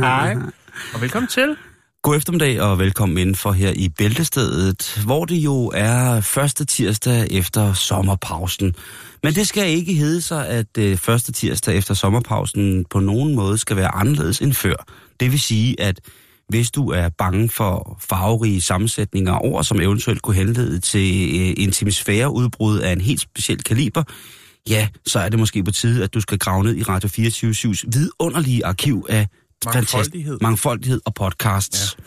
Hej, og velkommen til. God eftermiddag og velkommen indenfor her i Bæltestedet, hvor det jo er første tirsdag efter sommerpausen. Men det skal ikke hedde sig, at øh, første tirsdag efter sommerpausen på nogen måde skal være anderledes end før. Det vil sige, at hvis du er bange for farverige sammensætninger over, som eventuelt kunne henlede til øh, intimisfæreudbrud af en helt speciel kaliber, ja, så er det måske på tide, at du skal grave ned i Radio 24-7's vidunderlige arkiv af Mangfoldighed. Mangfoldighed og podcasts. Ja.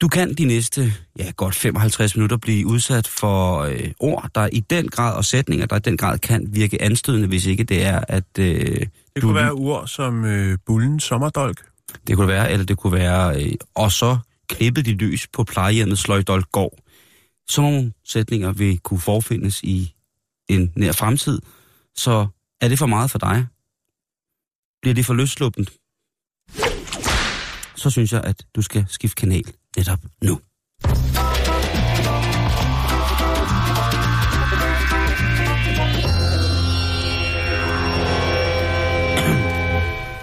Du kan de næste ja, godt 55 minutter blive udsat for øh, ord, der i den grad, og sætninger, der i den grad kan virke anstødende, hvis ikke det er, at øh, Det du... kunne være ord som øh, bullen sommerdolk. Det kunne være, eller det kunne være, øh, og så klippet de løs på plejehjemmet Sløjdolkgård. Sådan nogle sætninger vil kunne forfindes i en nær fremtid. Så er det for meget for dig? Bliver det for løsluppent? Så synes jeg, at du skal skifte kanal netop nu.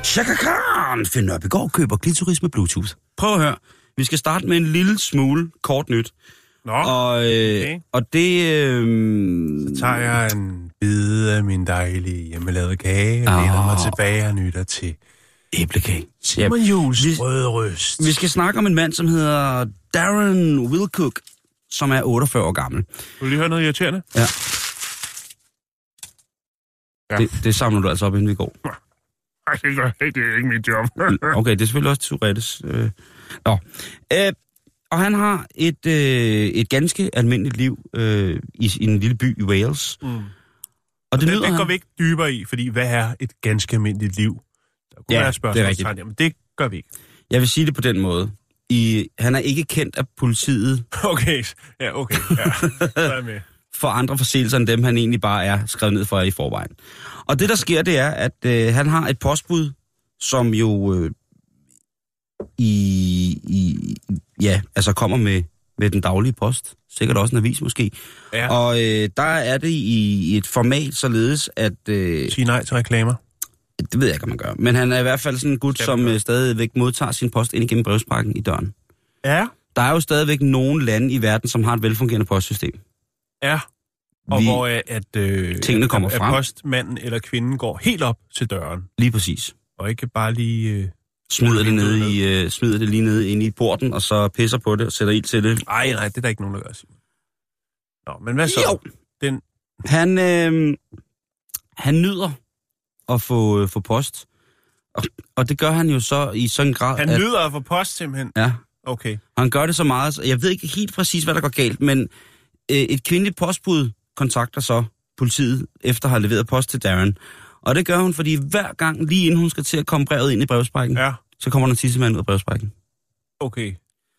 Chaka Khan i går køber klitoris med Bluetooth. Prøv at høre. Vi skal starte med en lille smule kort nyt. Nå, Og, øh, okay. og det... Øh, så tager jeg en bid af min dejlige hjemmelavede kage og Åh. læner mig tilbage og nytter til æblekage. Simon Jules vi- røde røst. Vi skal snakke om en mand, som hedder Darren Wilcook, som er 48 år gammel. Vil du lige høre noget irriterende? Ja. Ja. Det, det samler du altså op, inden vi går. Ej, det, gør, det er ikke mit job. Okay, det er selvfølgelig også Tourettes. Øh. Nå. Øh, og han har et, øh, et ganske almindeligt liv øh, i, i en lille by i Wales. Mm. Og Det, det, det, det går han- vi ikke dybere i, fordi hvad er et ganske almindeligt liv? Der kunne Ja, være det er spørgsmål. rigtigt. Jamen, det gør vi ikke. Jeg vil sige det på den måde. I, han er ikke kendt af politiet Okay, ja, okay. Ja. Så er med. for andre forseelser end dem, han egentlig bare er skrevet ned for i forvejen. Og det, der sker, det er, at øh, han har et postbud, som jo øh, i, i, ja, altså kommer med, med den daglige post. Sikkert også en avis måske. Ja. Og øh, der er det i et format således, at... Øh, Sige nej til reklamer. Det ved jeg ikke, om man gør. Men han er i hvert fald sådan en gut, som øh, stadigvæk modtager sin post ind igennem brevsprækken i døren. Ja. Der er jo stadigvæk nogle lande i verden, som har et velfungerende postsystem. Ja. Og Vi- hvor øh, at, øh, Tingene kommer at, frem. at postmanden eller kvinden går helt op til døren, Lige præcis. og ikke bare lige... Øh... smider det, Ned. i, øh, smider det lige nede inde i porten, og så pisser på det og sætter ild til det. Ej, nej, det er der ikke nogen, der gør, Simon. Nå, men hvad så? Jo. Den, Han, øh, han nyder at få, øh, få post, og, og det gør han jo så i sådan en grad, han at nyder at få post, simpelthen. ja, Okay. han gør det så meget, så jeg ved ikke helt præcis, hvad der går galt, men øh, et kvindeligt postbud kontakter så politiet, efter at have leveret post til Darren. Og det gør hun, fordi hver gang, lige inden hun skal til at komme brevet ind i brevsprækken, ja. Så kommer der en tissemand ud af brevsprækken. okay.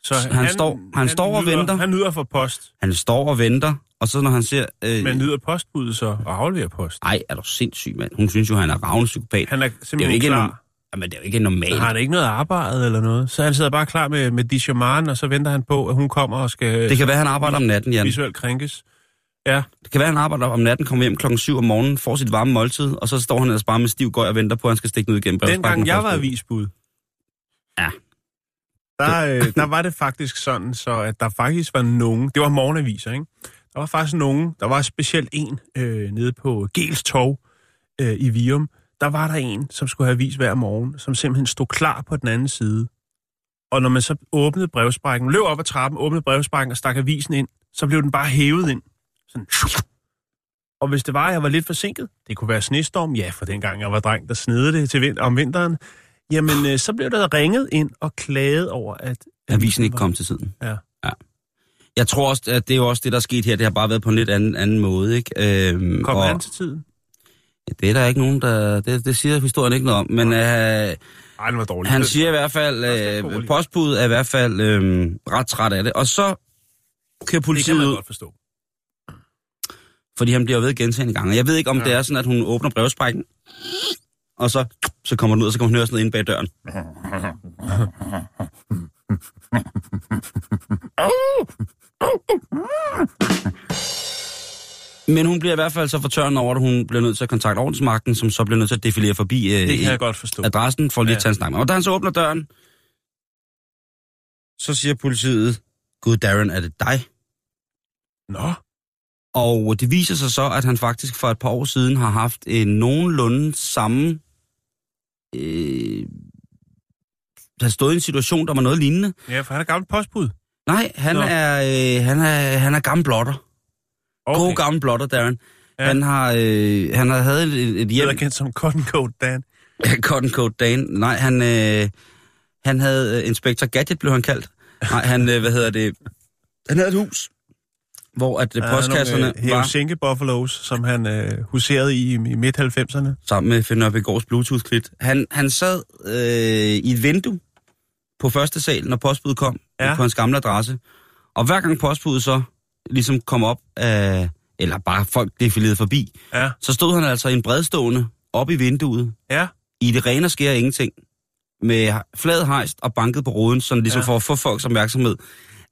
Så Han står- han står og nyder, venter. Han nyder få post, Han står og venter, og så når han ser... Øh, men nyder postbuddet så og afleverer post. Ej, er du sindssyg, mand. Hun synes jo, han er ravne psykopat. Han er det er jo simpelthen ikke, klar. norm- Jamen, det er jo ikke normalt. Har han ikke noget arbejde eller noget? Så han sidder bare klar med, med Dishamaren, og så venter han på, at hun kommer og skal Det kan være, han arbejder om natten, Jan. visuelt krænkes. Ja, Det kan være, han arbejder om natten, kommer hjem klokken 7 om morgenen, får sit varme måltid, og så står han ellers bare med stiv gøj og venter på, at han skal stikke ud igennem dengang jeg var avisbud, Ja. der, øh, der var det faktisk sådan, så at der faktisk var nogen, det var morgenaviser, ikke? Der var faktisk nogen, der var specielt en øh, nede på Gels Torv øh, i Vium, der var der en, som skulle have avis hver morgen, som simpelthen stod klar på den anden side. Og når man så åbnede brevsprækken, løb op ad trappen, åbnede brevsprækken og stak avisen ind, så blev den bare hævet ind. Sådan. Og hvis det var, at jeg var lidt forsinket, det kunne være snestorm, ja, for dengang jeg var dreng, der snede det til vind- om vinteren, jamen øh, så blev der ringet ind og klaget over, at... Avisen ikke kom til tiden. Ja. Jeg tror også, at det er jo også det, der er sket her. Det har bare været på en lidt anden, anden måde, ikke? Øhm, Kom og, han til tiden? Det er der ikke nogen, der... Det, det siger historien ikke noget om. Men øh, Ej, det var dårligt. han siger i hvert fald... Øh, postbuddet er i hvert fald øh, ret træt af det. Og så kører det kan politiet man ud, godt forstå. fordi han bliver ved gentagende gange. Jeg ved ikke, om ja. det er sådan, at hun åbner brevsprækken, og så, så kommer den ud, og så kan hun høre sådan noget inde bag døren. Men hun bliver i hvert fald så fortørnet over, at hun bliver nødt til at kontakte ordensmagten, som så bliver nødt til at defilere forbi øh, Det kan jeg godt forstå. adressen for lige at Ja. tage en snak med. Og da han så åbner døren, så siger politiet, Gud Darren, er det dig? Nå, Og det viser sig så, at han faktisk for et par år siden har haft en nogenlunde samme... Øh, har stået i en situation, der var noget lignende. ja, for han er gammel postbud. Nej, han Nå. er, øh, han er, han er gammel blotter. Okay. God gammel blotter, Darren. Ja. Ja. Han har, øh, han har havde et, et Det hjem... er kendt som Cotton Coat Dan. Cotton Coat Dan. Nej, han, øh, han havde... Øh, Inspector Gadget blev han kaldt. Nej, han, øh, hvad hedder det... Han havde et hus, hvor at øh, postkasserne øh, var... Buffaloes, som han øh, huserede i i midt-90'erne. sammen med Finn Nørbegaards Bluetooth-klit. Han, han sad øh, i et vindue på første sal, når postbuddet kom, Ja. på hans gamle adresse. Og hver gang postbuddet så ligesom kom op af, eller bare folk defilerede forbi, Ja, så stod han altså i en bredstående op i vinduet, ja. i det rene skære ingenting, med flad hejst og banket på roden, sådan ligesom ja. for at få folks opmærksomhed.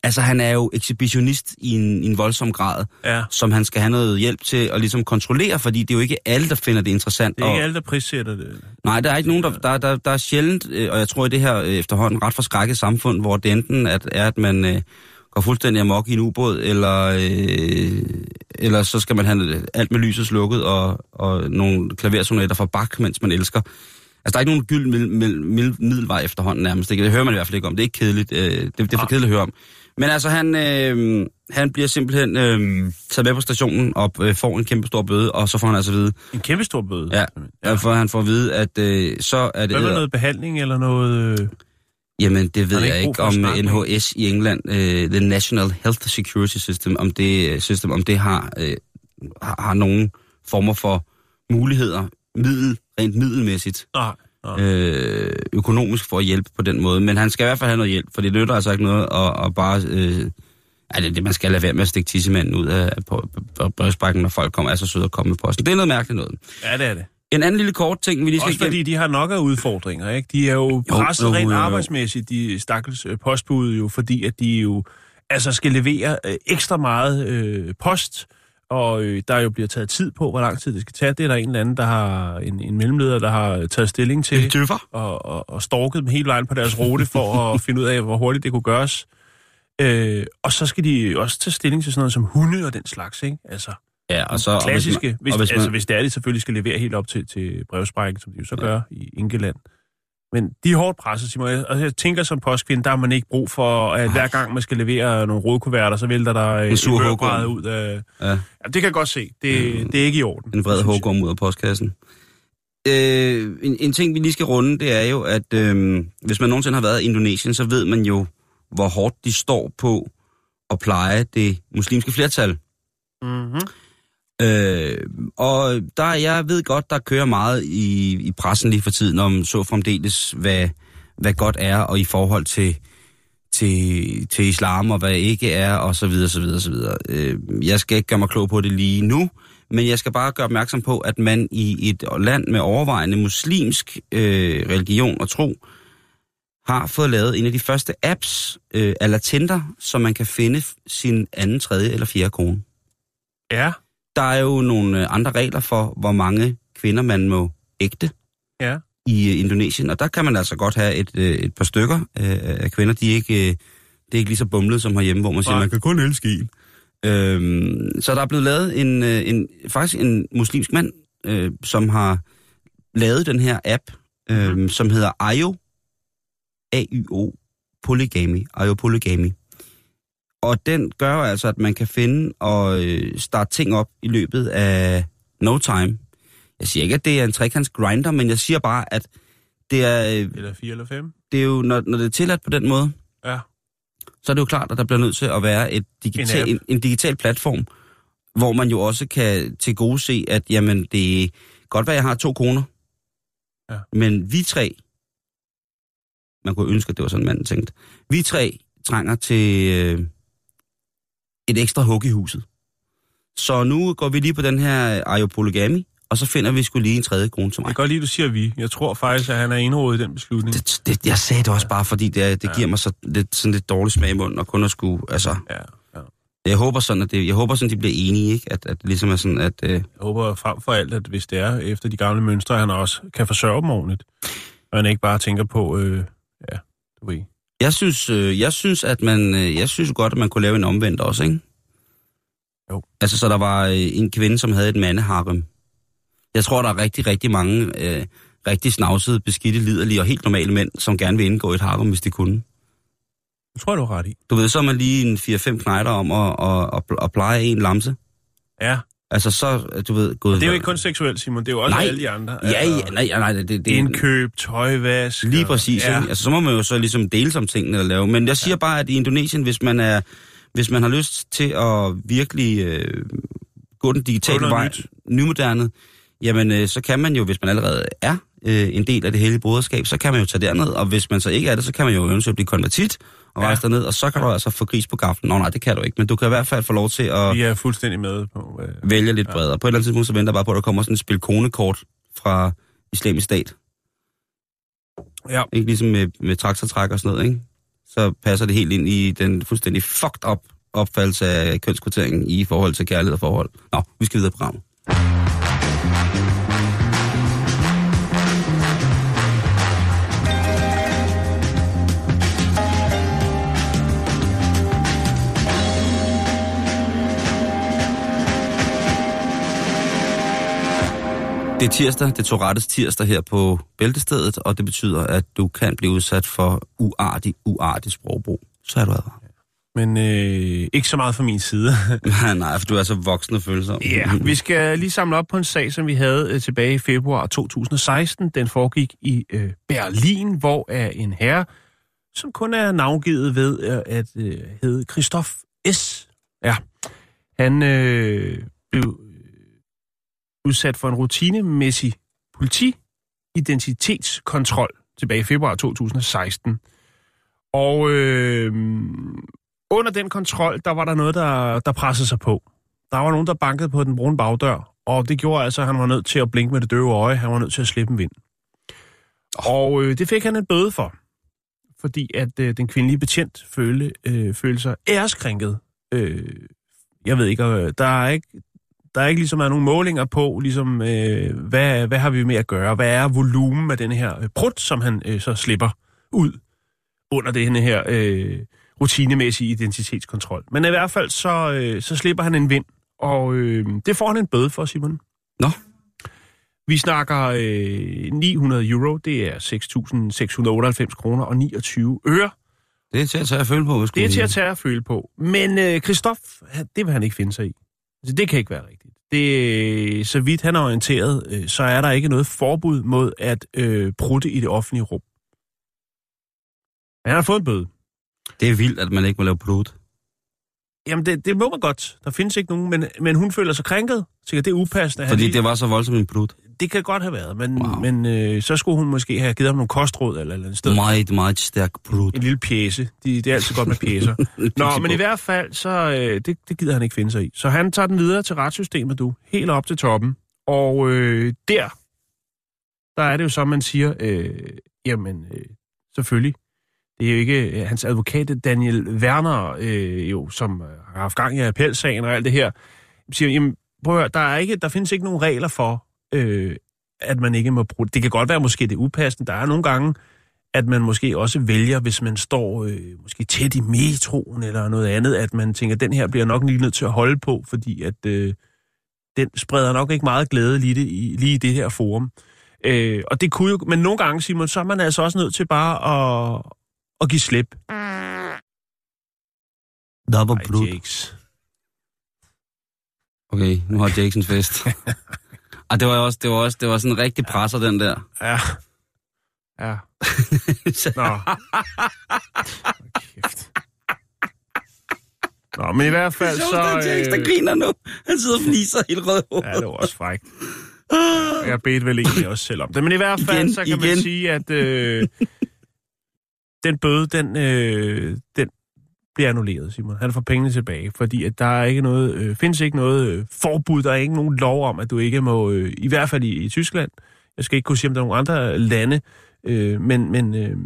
Altså, han er jo ekshibitionist i en, i en voldsom grad, ja. som han skal have noget hjælp til at ligesom kontrollere, fordi det er jo ikke alle, der finder det interessant. Det er ikke og- alle, der prissætter det. Nej, der er ikke nogen, der, der, der, der er sjældent, øh, og jeg tror i det her øh, efterhånden ret forskrækket samfund, hvor det enten at, er, at man øh, går fuldstændig amok i en ubåd, eller, øh, eller så skal man have alt med lyset slukket, og, og nogle klaversonater fra Bach, mens man elsker. Altså, der er ikke nogen gyld middel, middel, middel, middelvej efterhånden nærmest. Det, det hører man i hvert fald ikke om. Det er ikke kedeligt. Øh, det, det er for kedeligt at høre om. Men altså, han, øh, han bliver simpelthen øh, taget med på stationen og øh, får en kæmpe stor bøde, og så får han altså at vide, En kæmpe stor bøde. Ja, ja. for han får at vide, at øh, så er det... Hvad med noget behandling eller noget... Øh, Jamen, det ved jeg ikke om NHS i England, øh, The National Health Security System, om det, system, om det har, øh, har, har nogen former for muligheder, middel, rent middelmæssigt, nej. Øh, økonomisk for at hjælpe på den måde. Men han skal i hvert fald have noget hjælp, for det nytter altså ikke noget at, at bare... Øh, Ja, det man skal lade være med at stikke tissemanden ud af på, på brevsprækken, når folk kommer, er så søde at komme med posten. Det er noget mærkeligt noget. Ja, det er det. En anden lille kort ting, vi lige skal Også fordi de har nok af udfordringer, ikke? De er jo presset jo, rent jo, jo. arbejdsmæssigt, de stakkels øh, postbud jo, fordi at de jo altså skal levere øh, ekstra meget øh, post, og øh, der jo bliver taget tid på, hvor lang tid det skal tage. Det er der en eller anden, der har en, en mellemleder, der har taget stilling til, og, og, og stalket dem hele vejen på deres rute for at finde ud af, hvor hurtigt det kunne gøres. Øh, og så skal de også tage stilling til sådan noget som hunde og den slags, ikke? Altså, Ja, og så... og hvis man- klassiske, hvis, og hvis, hvis man- altså, hvis det er, de selvfølgelig skal levere helt op til, til brevsprækken, som de jo så gør i Ingeland. Men de er hårdt presset, Simon. Og jeg tænker som postkvinde, der har man ikke brug for, at hver gang man skal levere nogle rådkuverter, så vælter der øh, En sur hugorm. mørbræd ud af... Ja. Ja, det kan jeg godt se. Det, det er ikke i orden. En vred hugorm ud af postkassen. Øh, en, en ting, vi lige skal runde, det er jo, at øh, hvis man nogensinde har været i Indonesien, så ved man jo, hvor hårdt de står på at pleje det muslimske flertal. Mm-hmm. Øh, og der, jeg ved godt, der kører meget i, i pressen lige for tiden om så fremdeles, hvad, hvad godt er, og i forhold til, til, til islam, og hvad ikke er, og så videre, så videre, så videre. Øh, jeg skal ikke gøre mig klog på det lige nu, men jeg skal bare gøre opmærksom på, at man i et land med overvejende muslimsk øh, religion og tro, har fået lavet en af de første apps, øh, eller Tinder, som man kan finde sin anden, tredje eller fjerde kone. Ja, der er jo nogle øh, andre regler for, hvor mange kvinder man må ægte ja. i øh, Indonesien, og der kan man altså godt have et, øh, et par stykker af kvinder. De er ikke, det er ikke lige så bumlet som herhjemme, hvor man siger, Nej. man kan kun elske en. Øhm, så der er blevet lavet en, en faktisk en muslimsk mand, øh, som har lavet den her app, øh, mm. som hedder Ayo, A-Y-O, Polygamy, Ayo Polygamy. Og den gør altså, at man kan finde og øh, starte ting op i løbet af no time. Jeg siger ikke, at det er en trekants grinder, men jeg siger bare, at det er, øh, Eller fire eller fem. det er jo, når, når det er tilladt på den måde, Ja. så er det jo klart, at der bliver nødt til at være et digital, En en, en digital platform, hvor man jo også kan til gode se, at jamen, det er godt være, at jeg har to kroner, Ja. men vi tre, man kunne ønske, at det var sådan, man tænkte, vi tre trænger til øh, et ekstra hug i huset. Så nu går vi lige på den her Ayo Polygami, og så finder vi skulle lige en tredje krone til Jeg mig. kan godt lide, at du siger vi. Jeg tror faktisk, at han er indrådet i den beslutning. Det, det, jeg sagde det også bare, fordi det, det Ja. giver mig så lidt, sådan lidt dårlig smag i munden, og kun at skulle, altså, Ja, ja. Jeg håber sådan, at det, jeg håber sådan, de bliver enige, ikke? At, at ligesom er sådan, at... Øh, Jeg håber frem for alt, at hvis det er efter de gamle mønstre, han også kan forsørge dem ordentligt. Og han ikke bare tænker på, øh, ja, du ved. Jeg synes, øh, jeg synes, at man, øh, jeg synes godt, at man kunne lave en omvendt også, ikke? Jo. Altså, så der var øh, en kvinde, som havde et mandeharem. Jeg tror, der er rigtig, rigtig mange øh, rigtig snavsede, beskidte, liderlige og helt normale mænd, som gerne vil indgå et harem, hvis de kunne. Det tror jeg, du har ret i. Du ved, så er man lige en 4-5 knejder om at, at, at, at pleje en lamse. Ja, Altså, så, du ved... Gået, det er jo ikke kun seksuelt, Simon. Det er jo også Nej. alle de andre. Ja, Altså, ja, nej, nej, nej, det, det, Indkøb, tøjvask. Lige præcis. Ja. Altså, så må man jo så ligesom dele som tingene at lave. Men jeg siger ja. bare, at i Indonesien, hvis man er, hvis man har lyst til at virkelig øh, gå den digitale vej, nyt. nymoderne, jamen øh, så kan man jo, hvis man allerede er øh, en del af det hele broderskab, så kan man jo tage derned. Og hvis man så ikke er det, så kan man jo eventuelt blive konvertit og Ja. rejse derned, og så kan du altså få gris på gaften. Nå nej, det kan du ikke, men du kan i hvert fald få lov til at Vi er fuldstændig med på... Øh, vælge lidt bredere. På et eller andet tidspunkt, så venter jeg bare på, at der kommer sådan et spil konekort fra islamisk stat. ja, Ikke ligesom med, med traktortræk og sådan noget, ikke? Så passer det helt ind i den fuldstændig fucked up opfattelse af kønskvoteringen i forhold til kærlighed og forhold. Nå, vi skal videre på programmet. Det er tirsdag, det er Tourettes tirsdag her på Bæltestedet, og det betyder, at du kan blive udsat for uartig, uartig sprogbrug. Så er du advaret. men øh, ikke så meget fra min side. Nej, nej, for du er så voksen og følsom. Ja, vi skal lige samle op på en sag, som vi havde øh, tilbage i februar 2016. Den foregik i øh, Berlin, hvor er en herre, som kun er navngivet ved øh, at øh, hedde Christoph S. Ja, han øh, blev udsat for en rutinemæssig politi-identitetskontrol tilbage i februar 2016. Og øh, under den kontrol, der var der noget, der, der pressede sig på. Der var nogen, der bankede på den brune bagdør, og det gjorde altså, at han var nødt til at blinke med det døve øje. Han var nødt til at slippe en vind. Og øh, det fik han en bøde for, fordi at øh, den kvindelige betjent følte, øh, følte sig æreskrænket. Øh, jeg ved ikke, øh, der er ikke, der er ikke ligesom er nogen målinger på, ligesom, øh, hvad, hvad har vi med at gøre? Hvad er volumen af den her øh, prut, som han øh, så slipper ud under denne her øh, rutinemæssige identitetskontrol. Men i hvert fald så, øh, så slipper han en vind, og øh, det får han en bøde for, Simon. Nå. Vi snakker øh, 900 euro, det er 6.698 kroner og 29 øre. Det er til at tage at føle på, Det er til at tage og føle på. Men øh, Christoph, det vil han ikke finde sig i. Altså, det kan ikke være rigtigt. Det, så vidt han er orienteret, øh, så er der ikke noget forbud mod at øh, prutte i det offentlige rum. Men han har fået en bøde. Det er vildt, at man ikke må lave blod. Jamen, det, det må man godt. Der findes ikke nogen, men, men hun føler sig krænket. Så det er upassende. Fordi lige- det var så voldsomt en blod. Det kan godt have været, men, Wow. men øh, så skulle hun måske have givet ham nogle kostråd eller, eller et sted. Meget, meget stærk blod. En lille pjæse. De, det er altid godt med pjæser. Nå, men i hvert fald, så øh, det, det gider han ikke finde sig i. Så han tager den videre til retssystemet, du. Helt op til toppen. Og øh, der, der er det jo så, man siger, øh, jamen, øh, selvfølgelig. Det er jo ikke øh, hans advokat, Daniel Werner, øh, jo, som øh, har haft gang i appelsagen og alt det her, siger, jamen, prøv at høre, der, er ikke, der findes ikke nogen regler for, øh, at man ikke må bruge det. kan godt være, måske det er upassende. Der er nogle gange, at man måske også vælger, hvis man står øh, måske tæt i metroen eller noget andet, at man tænker, den her bliver nok lige nødt til at holde på, fordi at øh, den spreder nok ikke meget glæde lige, det, i, lige i det her forum. Øh, og det kunne jo, men nogle gange, Simon, så er man altså også nødt til bare at, at give slip. Double Ej, brud. Jakes. Okay, nu har Jackson fest. Ej, det var også, det var også, det var sådan en rigtig presser, den der. Ja. Ja. Nå. Kæft. Nå, men i hvert fald så... Så, Jackson, der Øh, griner nu. Han sidder og fniser helt rød ja, det var også frækt. Jeg bedte vel egentlig også selv om det. Men i hvert fald, Igen, så kan man igen. sige, at øh, den bøde, den, øh, den bliver annulleret, Simon. Han får pengene tilbage, fordi at der er ikke noget, øh, findes ikke noget øh, forbud, der er ikke nogen lov om, at du ikke må, øh, i hvert fald i, i Tyskland, jeg skal ikke kunne sige, om der er nogle andre lande, øh, men, men øh,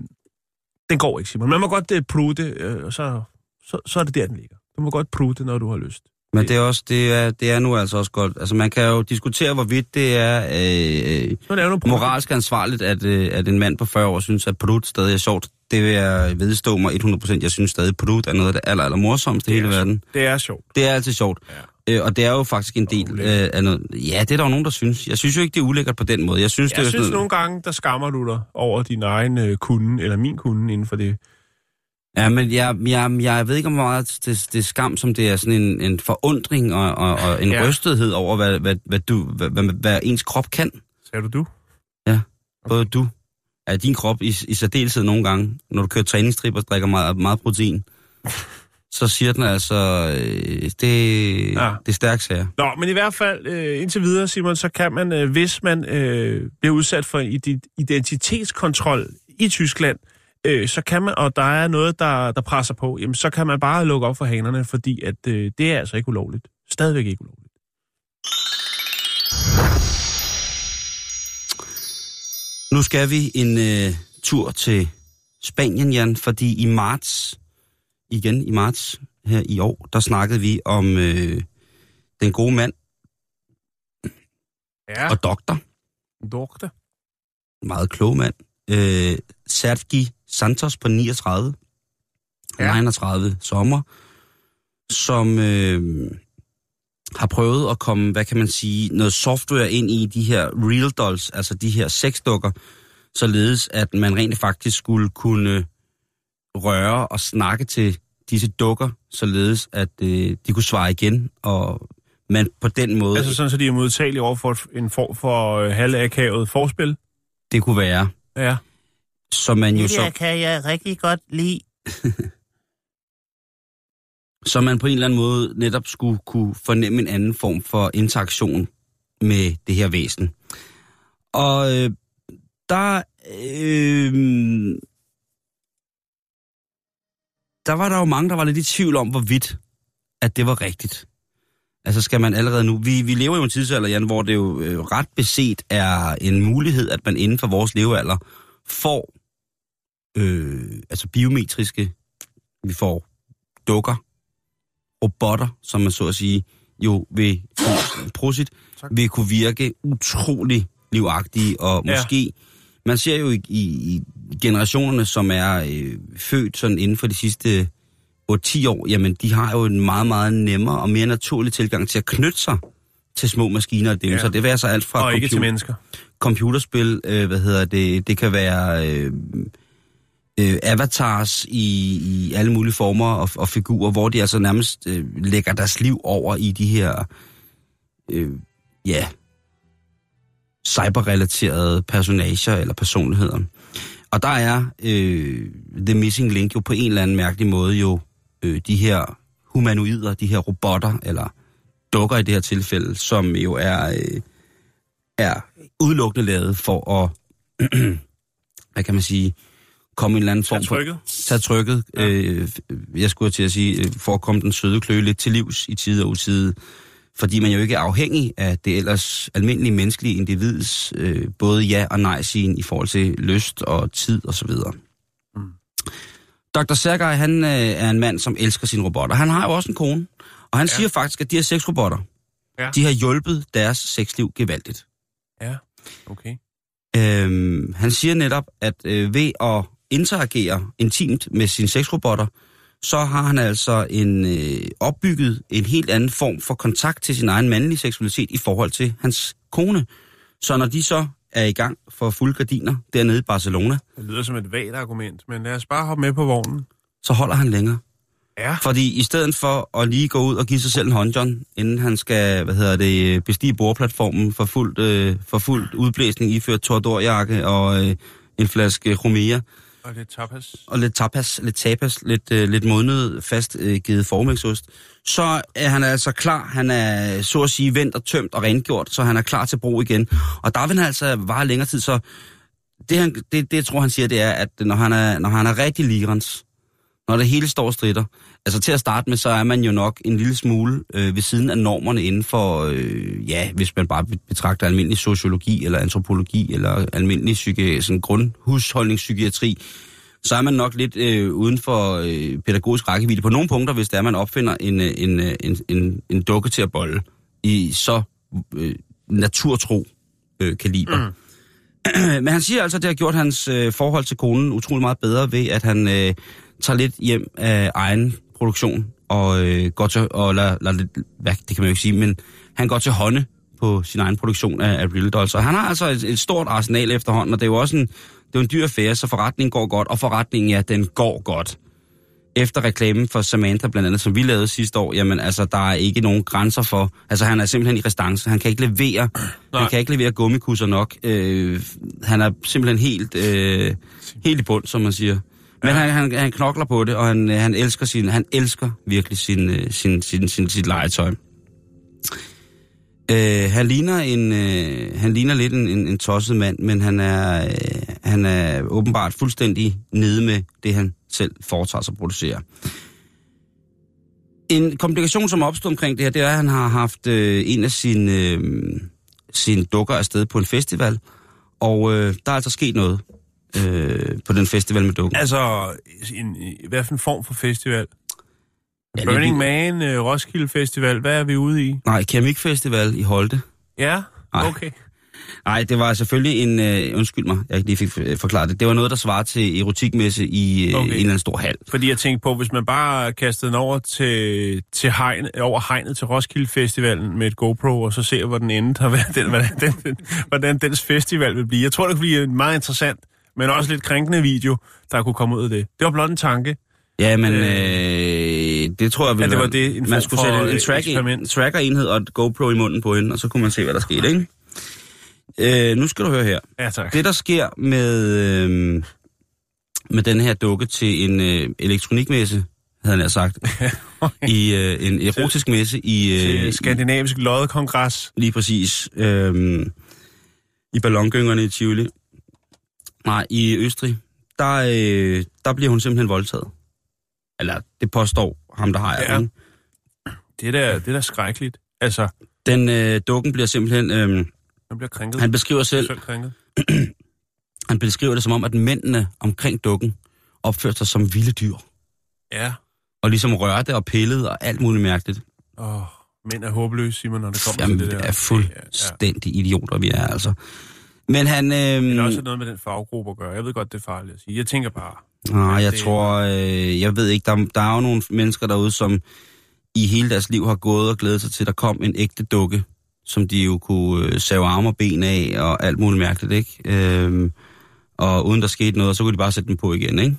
den går ikke, Simon. Man må godt øh, prutte, øh, og så, så, så er det der, den ligger. Du må godt prutte, når du har lyst. Men det er, også, det, er, det er nu altså også godt. Altså, man kan jo diskutere, hvorvidt det er øh, det nogle moralsk ansvarligt, at, øh, at en mand på 40 år synes, at Prut stadig er sjovt. Det vil jeg vedstå mig 100%. Jeg synes stadig, Prut er noget af det aller, aller morsomste i Det hele sjovt. verden. Det er sjovt. Det er altid sjovt. Ja. Øh, og det er jo faktisk en del øh, af noget... Ja, det er der jo nogen, der synes. Jeg synes jo ikke, det er ulækkert på den måde. Jeg synes, det Jeg er synes nogle gange, der skammer du dig over din egen øh, kunde, eller min kunde inden for det. Ja, men jeg, jeg, jeg ved ikke, om meget det, det er skam, som det er sådan en, en forundring og, og, og en Ja. ja. rystethed over, hvad, hvad, hvad, du, hvad, hvad, hvad ens krop kan. Sagde du du? Både du, ja, din krop i, i særdeleshed nogle gange, når du kører træningstrip og drikker meget, meget protein, så siger den altså, øh, det, Ja. det er stærkt sager. Nå, men i hvert fald øh, indtil videre, Simon, så kan man, øh, hvis man øh, bliver udsat for en ide- identitetskontrol i Tyskland, øh, så kan man, og der er noget, der, der presser på, jamen så kan man bare lukke op for hanerne, fordi at øh, det er altså ikke ulovligt. Stadigvæk ikke ulovligt. Nu skal vi en øh, tur til Spanien, Jan, fordi i marts, igen i marts her i år, der snakkede vi om øh, den gode mand Ja, og doktor, doktor. meget klog mand, øh, Sergi Santos på 39, Ja. ja. 39 sommer, som øh, har prøvet at komme, hvad kan man sige, noget software ind i de her real dolls, altså de her sexdukker, således at man rent faktisk skulle kunne røre og snakke til disse dukker, således at øh, de kunne svare igen, og man på den måde, Altså sådan, så de er modtagelige over for en form for øh, halvakavet forspil. det kunne være, Ja. så man jo så... kan jeg rigtig godt lide. så man på en eller anden måde netop skulle kunne fornemme en anden form for interaktion med det her væsen. Og øh, der, øh, der var der jo mange, der var lidt i tvivl om, hvorvidt at det var rigtigt. Altså skal man allerede nu... Vi, vi lever jo i en tidsalder, Jan, hvor det jo øh, ret beset er en mulighed, at man inden for vores levealder får øh, altså biometriske... Vi får dukker, robotter, som man så at sige, jo vil, prosit, vil kunne virke utrolig livagtige, og Ja. måske, man ser jo i, i, generationerne, som er øh, født sådan inden for de sidste 8-10 år, jamen de har jo en meget, meget nemmere og mere naturlig tilgang til at knytte sig til små maskiner og dem. Ja. Så det vil altså alt fra Og ikke til computer- mennesker. computerspil, øh, hvad hedder det, det kan være øh, øh, avatars i, i alle mulige former og, og figurer, hvor de altså nærmest øh, lægger deres liv over i de her, øh, ja, cyberrelaterede personager eller personligheder. Og der er øh, The Missing Link jo på en eller anden mærkelig måde jo øh, de her humanoider, de her robotter, eller dukker i det her tilfælde, som jo er... Øh, er udelukkende lavet for at, hvad kan man sige, komme en eller anden form Tag for... trykket. Tage trykket. Ja. Øh, jeg skulle til at sige, øh, for at komme den søde kløe lidt til livs i tide og utide. Fordi man jo ikke er afhængig af det ellers almindelige menneskelige individs øh, både ja og nej sin i forhold til lyst og tid og så videre. Mm. Dr. Sergej, han øh, er en mand, som elsker sine robotter. Han har jo også en kone, og han Ja. siger faktisk, at de her seks robotter, ja. de har hjulpet deres sexliv gevaldigt. Ja, okay. Øhm, han siger netop, at øh, ved at interagere intimt med sine sexrobotter, så har han altså en øh, opbygget en helt anden form for kontakt til sin egen mandlige seksualitet i forhold til hans kone. Så når de så er i gang for fuld gardiner dernede i Barcelona, Det lyder som et vagt argument, men lad os bare hoppe med på vognen. så holder han længere. Ja. Fordi i stedet for at lige gå ud og give sig selv en håndjohn, inden han skal, hvad hedder det, bestige bordplatformen for fuldt, øh, for fuldt udblæsning, iført Tordorjakke og øh, en flaske Romea, og lidt tapas. og lidt tapas, lidt tapas, lidt, øh, lidt modnet, fast øh, givet formægsost, så øh, er han altså klar. Han er så at sige vendt og tømt og rengjort, så han er klar til brug igen. Og der vil han altså vare længere tid, så det, han, det, det tror han siger, det er, at når han er, når han er rigtig ligerens, når det hele står og strider, altså til at starte med, så er man jo nok en lille smule øh, ved siden af normerne inden for, øh, ja, hvis man bare betragter almindelig sociologi eller antropologi eller almindelig psyki, sådan grundhusholdningspsykiatri, så er man nok lidt øh, uden for øh, pædagogisk rækkevidde på nogle punkter, hvis det er, man opfinder en, øh, en, øh, en, en, en dukke til at bolle i så øh, naturtro øh, kaliber. Mm. Men han siger altså, at det har gjort hans øh, forhold til konen utrolig meget bedre ved, at han øh, tager lidt hjem af egen produktion og øh, går til, og lad, lad, lidt, hvad, det kan man jo ikke sige, men han går til hånde på sin egen produktion af, af Real Dolls. Og han har altså et, et stort arsenal efterhånden, og det er jo også en, det er en dyr affære, så forretningen går godt, og forretningen, ja, den går godt. Efter reklamen for Samantha, blandt andet, som vi lavede sidste år, jamen altså, der er ikke nogen grænser for, altså han er simpelthen i restance, han kan ikke levere, Nej. han kan ikke levere gummikusser nok, øh, han er simpelthen helt, øh, helt i bund, som man siger. Men han, han, han knokler på det, og han, øh, han elsker sin, han elsker virkelig sin, øh, sin, sin, sin, sit legetøj. Øh, han ligner en, øh, han ligner lidt en, en, en tosset mand, men han er, øh, han er åbenbart fuldstændig nede med det, han selv foretager sig at producere. En komplikation, som opstod omkring det her, det er, at han har haft øh, en af sine, øh, sine dukker afsted på en festival, og øh, der er altså sket noget øh, på den festival med dukken. Altså, en, hvad for en form for festival? Ja, det- Burning Man, øh, Roskilde Festival, hvad er vi ude i? Nej, Keramikfestival i Holte. Ja, Nej. okay. Nej, det var selvfølgelig en... Øh, undskyld mig, jeg ikke lige fik øh, forklaret det. Det var noget, der svarer til erotikmesse i øh, Okay. en eller anden stor hal. Fordi jeg tænkte på, hvis man bare kastede den over til, til hegn, over hegnet til Roskilde Festivalen med et GoPro, og så ser, hvor den endte, og hvordan, den, hvordan, den, hvordan dens festival vil blive. Jeg tror, det kunne blive meget interessant, men også lidt krænkende video, der kunne komme ud af det. Det var blot en tanke. Ja, men Øh. øh, det tror jeg ville Ja, det var det, en Man skulle sætte en, øh, en, track, en tracker-enhed og et GoPro i munden på hende, og så kunne man se, hvad der skete, ikke? Øh, nu skal du høre her. Ja, tak. Det, der sker med, øh, med den her dukke til en øh, elektronikmesse, havde han sagt, i øh, en erotisk messe i... Øh, Skandinavisk Loddekongres. Lige præcis. Øhm, I ballongyngerne i Tivoli. Nej, i Østrig. Der, øh, der bliver hun simpelthen voldtaget. Eller det påstår ham, der har Ja. ja. Det er da, det er da skrækkeligt. Altså, Den øh, dukken bliver simpelthen... Øh, man bliver krænket. han beskriver selv, Selv krænket. han beskriver det som om, at mændene omkring dukken opførte sig som vilde dyr. Ja. Og ligesom rørte og pillede og alt muligt mærkeligt. Åh, mænd er håbløse, Simon, når det kommer Jamen, til det der. er fuldstændig idioter, vi er altså. Men han... Øh, Ja. Det er også noget med den faggruppe at gøre. Jeg ved godt, det er farligt at sige. Jeg tænker bare, Nej, jeg det- tror, øh, jeg ved ikke, der, der er jo nogle mennesker derude, som i hele deres liv har gået og glædet sig til, at der kom en ægte dukke, som de jo kunne øh, save arme og ben af og alt muligt mærkeligt, ikke? Øhm, og uden der skete noget, så kunne de bare sætte den på igen, ikke?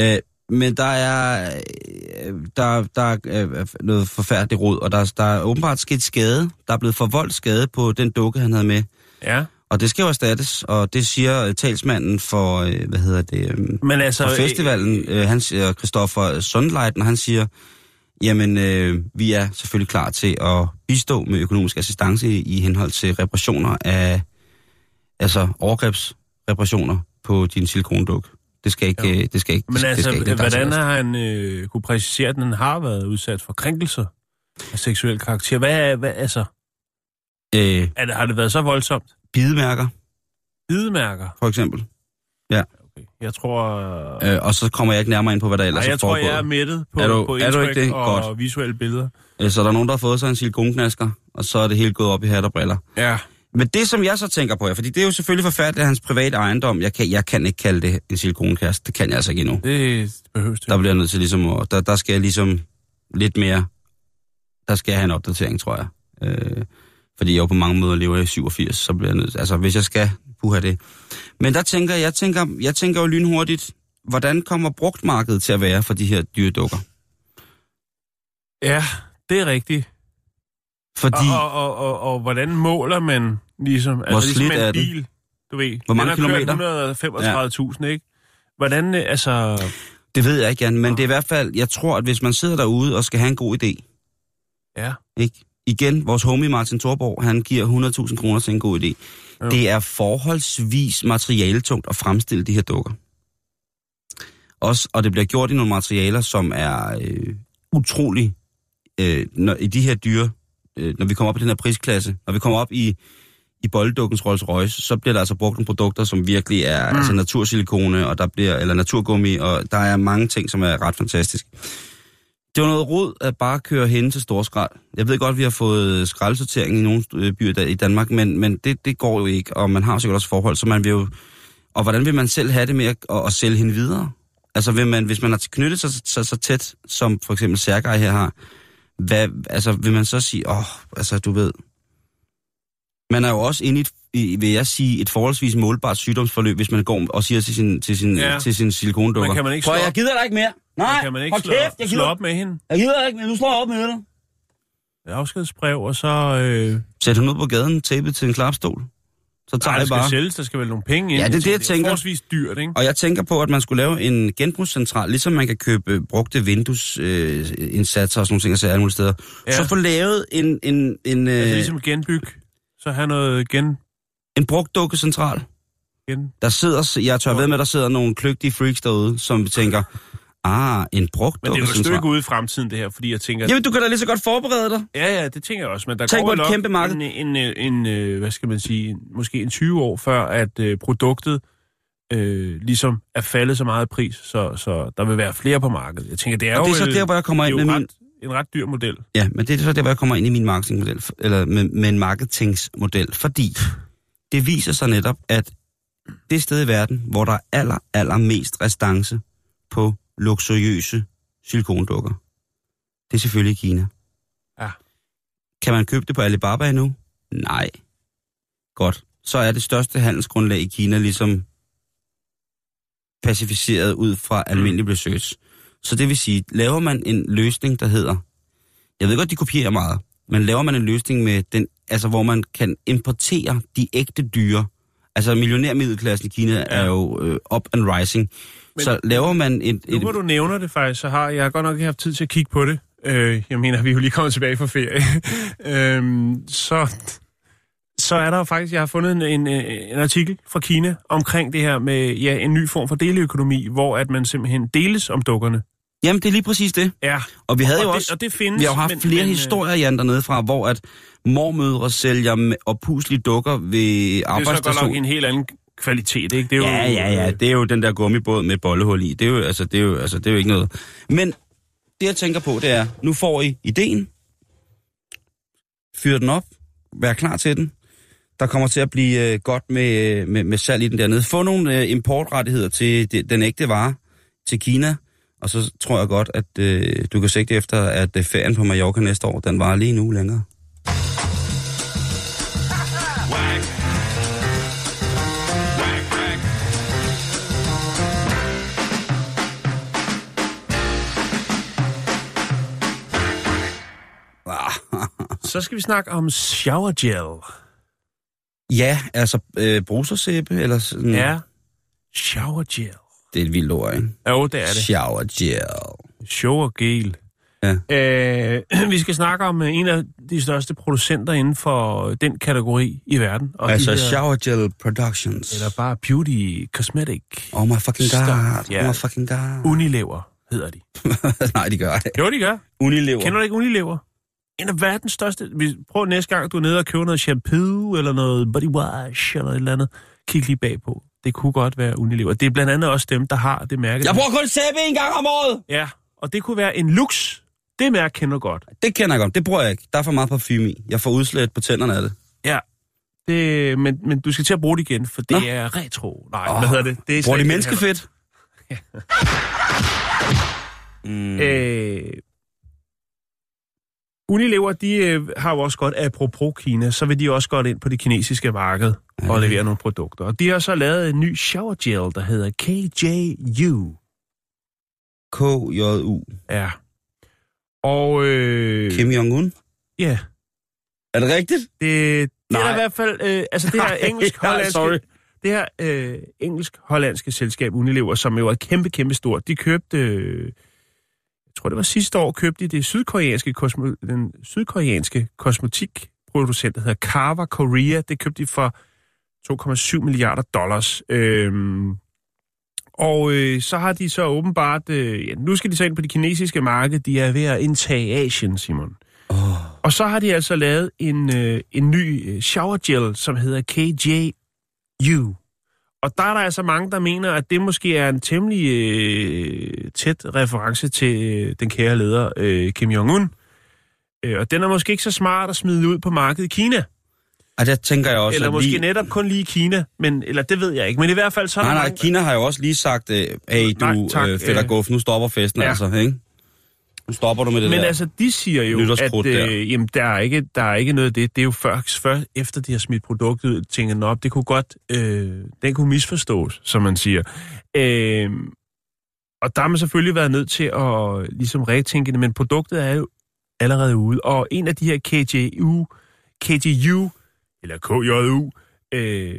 Øh, men der er, øh, der, der er øh, noget forfærdeligt råd, og der, der er åbenbart sket skade. Der er blevet forvoldt skade på den dukke, han havde med. ja. Og det skal jo erstattes, og det siger øh, talsmanden for, øh, hvad hedder det, øh, Men altså... fra festivalen, øh, han siger, Christoffer Sundleiten, han siger, jamen, øh, vi er selvfølgelig klar til at bistå med økonomisk assistance i, i henhold til reparationer af, altså overgrebsreparationer på din silikonduk. Det skal ikke, øh, det skal ikke, Men det, altså, det skal ikke, hvordan har han øh, kunne præcisere, at den har været udsat for krænkelser af seksuel karakter? Hvad, er, hvad altså, øh, er det, har det været så voldsomt? Bidemærker, Bidemærker? for eksempel. Okay. Jeg tror... Øh, Øh, og så kommer jeg ikke nærmere ind på, hvad der ellers nej, er jeg tror, jeg er mættet på, Er du- på er du ikke det? og Godt. visuelle billeder. Øh, Så der er nogen, der har fået sig en silikonknasker, og så er det helt gået op i hat og briller. Ja. Men det, som jeg så tænker på, ja, fordi det er jo selvfølgelig forfærdeligt hans private ejendom. Jeg kan, jeg kan ikke kalde det en silikonkast. Det kan jeg altså ikke endnu. Det behøves det. Der bliver jeg nødt til ligesom, at, der, der skal jeg ligesom lidt mere, der skal jeg have en opdatering, tror jeg. Øh, fordi jeg jo på mange måder lever i 87, så bliver jeg nødt altså hvis jeg skal, puha det. Men der tænker jeg, tænker, jeg tænker jo lynhurtigt, hvordan kommer brugtmarkedet til at være for de her dyredukker? Ja, det er rigtigt. Fordi, Og, og, og, og, og hvordan måler man ligesom, Hvor altså ligesom en er bil, du ved. Hvor mange den har kilometer? kørt 135.000, ikke? Hvordan, altså... det ved jeg ikke, Jan, men det er i hvert fald, jeg tror, at hvis man sidder derude og skal have en god idé, Ja, ikke? Igen, vores homie Martin Thorborg, han giver 100.000 kroner til en god idé. Jo. Det er forholdsvis materialetungt at fremstille de her dukker. Også, og det bliver gjort i nogle materialer, som er øh, utrolig, øh, når, i de her dyre, øh, når vi kommer op i den her prisklasse, når vi kommer op i, i bolddukkens Rolls Royce, så bliver der altså brugt nogle produkter, som virkelig er mm. altså natursilikone, og der bliver, eller naturgummi, og der er mange ting, som er ret fantastisk. Det var noget rod at bare køre hen til storskrald. Jeg ved godt, vi har fået skraldsortering i nogle øh, byer i Danmark, men, men det, det går jo ikke, og man har sikkert også forhold, så man vil jo... Og hvordan vil man selv have det med at, at, at sælge hende videre? Altså, vil man, hvis man har knyttet sig så, så, så tæt, som for eksempel Sergej her har, hvad, altså, vil man så sige, åh, oh, altså, du ved... Man er jo også inde i, et, i, vil jeg sige, et forholdsvis målbart sygdomsforløb, hvis man går og siger til sin, til sin, Ja. til sin silikondukker. Men kan man ikke Prøv, slå jeg op? gider dig ikke mere. Nej, kan man ikke slå, kæft, jeg slå gider, op med hende? jeg gider ikke mere. Nu slår jeg op med dig. Et afskedsbrev, og så... Øh, Sæt hende ud på gaden, tapet til en klapstol. Så tager nej, der jeg skal bare. sælges, der skal vel nogle penge ind. Ja, det er det, jeg Det tænker. er forholdsvis dyrt, ikke? Og jeg tænker på, at man skulle lave en genbrugscentral, ligesom man kan købe brugte vinduesindsatser øh, og sådan nogle ting, og så alle mulige steder. Ja. Ja. Så få lavet en, en, en, øh, Altså ligesom genbyg. Så have noget gen... en brugt dukkecentral. gen Der sidder, jeg tør ved med, der sidder nogle kløgtige freaks derude, som tænker, ah, en brugt men det er jo et stykke ude i fremtiden, det her, fordi jeg tænker... Jamen, du kan da lige så godt forberede dig. Ja, ja, det tænker jeg også, men der Tænk går på et nok kæmpe marked. En, en, en, en, hvad skal man sige, måske en 20 år før, at øh, produktet øh, ligesom er faldet så meget i pris, så, så der vil være flere på markedet. Jeg tænker, det er Og jo, det er så øh, der, hvor jeg kommer er ind med min... en ret dyr model. Ja, men det er så der, hvor jeg kommer ind i min marketingmodel, eller med, med en marketingsmodel, fordi det viser sig netop, at det sted i verden, hvor der er aller, aller mest restance på luksuriøse silikondukker, det er selvfølgelig Kina. Ja. Kan man købe det på Alibaba endnu? Nej. Godt. Så er det største handelsgrundlag i Kina ligesom pacificeret ud fra almindelig research. Så det vil sige, laver man en løsning, der hedder, jeg ved godt, de kopierer meget, men laver man en løsning med den, altså hvor man kan importere de ægte dyre, altså millionærmiddelklassen i Kina ja. er jo øh, up and rising, Men- så laver man et, Nu et, hvor du nævner det faktisk, så har jeg godt nok ikke haft tid til at kigge på det. Øh, jeg mener, vi er jo lige kommet tilbage fra ferie. øhm, så, så er der jo faktisk, jeg har fundet en, en, en artikel fra Kina omkring det her med ja, en ny form for deleøkonomi, hvor at man simpelthen deles om dukkerne. Jamen det er lige præcis det. Ja, Og vi havde og, jo det, også, og det findes. vi har jo haft men, flere men, øh, historier, Jan, dernede fra, hvor at mormødre sælger opuslige dukker ved Det er så godt nok arbejdsstationen. en helt anden kvalitet, ikke? Det er jo, Ja, ja, ja. Det er jo den der gummibåd med bollehul i. Det er jo, altså, det er jo, altså, det er jo ikke noget. Men det, jeg tænker på, det er, nu får I ideen. Fyr den op. Vær klar til den. Der kommer til at blive øh, godt med, øh, med, med salg i den dernede. Få nogle øh, importrettigheder til de, den ægte vare til Kina. Og så tror jeg godt, at øh, du kan sigte efter, at øh, ferien på Mallorca næste år, den var lige en uge længere. Så skal vi snakke om shower gel. Ja, altså øh, brusersæbe, eller sådan. Ja. Shower gel. Det er et vildt ord, ikke? Jo, det er det. Shower gel. Shower gel. Ja. Øh, vi skal snakke om øh, en af de største producenter inden for den kategori i verden. Og Altså de her- Shower Gel Productions. Eller bare beauty, cosmetic, Oh my fucking god. Ja. Oh my fucking god. Unilever hedder de. Nej, de gør det. Jo, de gør. Unilever. Kender du ikke Unilever? En af verdens største... Vi- Prøv næste gang, du er nede og køber noget shampoo, eller noget body wash, eller et eller andet. Kig lige bagpå. Det kunne godt være Unilever. Det er blandt andet også dem, der har det mærke. Jeg bruger kun sæbe en gang om året. Ja, og det kunne være en lux. Det mærke kender godt. Det kender jeg godt. Det bruger jeg ikke. Der er for meget parfume i. Jeg får udslæt på tænderne af det. Ja. Det, men, men du skal til at bruge det igen, for det Nå. er retro. Nej, Åh, hvad hedder det? det er Bruger de menneskefedt? mm. Øh, Unilever, de øh, har jo også godt, apropos Kina, så vil de også godt ind på det kinesiske marked og Ja. levere nogle produkter. Og de har så lavet en ny shower gel, der hedder KJU. KJU. Ja. Og øh, Kim Jong-un? ja, Er det rigtigt? det, det er i hvert fald, øh, altså det her engelsk-hollandske, sorry. det her øh, engelsk-hollandske selskab Unilever, som jo er kæmpe, kæmpe stort, de købte, øh, jeg tror det var sidste år, købte de det sydkoreanske, kosmo, den sydkoreanske kosmetikproducent, der hedder Carver Korea, det købte de for 2,7 milliarder dollars. Øhm, og øh, så har de så åbenbart, øh, ja, nu skal de så ind på det kinesiske marked, de er ved at indtage Asien, Simon. Oh. Og så har de altså lavet en, øh, en ny øh, shower gel, som hedder KJU. Og der er der altså mange, der mener, at det måske er en temmelig øh, tæt reference til øh, den kære leder øh, Kim Jong-un. Øh, og den er måske ikke så smart at smide ud på markedet i Kina. Og der tænker jeg også, Eller måske lige... netop kun lige Kina, men, eller det ved jeg ikke. Men i hvert fald så Nej, nej, mange... Kina har jo også lige sagt, øh, hey Nej, du, tak, øh, fætter øh. Guf, nu stopper festen Ja. altså, ikke? Nu stopper du med det Men der. altså, de siger jo, at Nytårskrudt der. øh, jamen, der, er ikke, der er ikke noget af det. Det er jo først, først efter de har smidt produktet ud, tænker nå, det kunne godt, øh, den kunne misforstås, som man siger. Øh, og der har man selvfølgelig været nødt til at ligesom retænke det, men produktet er jo allerede ude. Og en af de her KJU, KJU eller KJU, øh,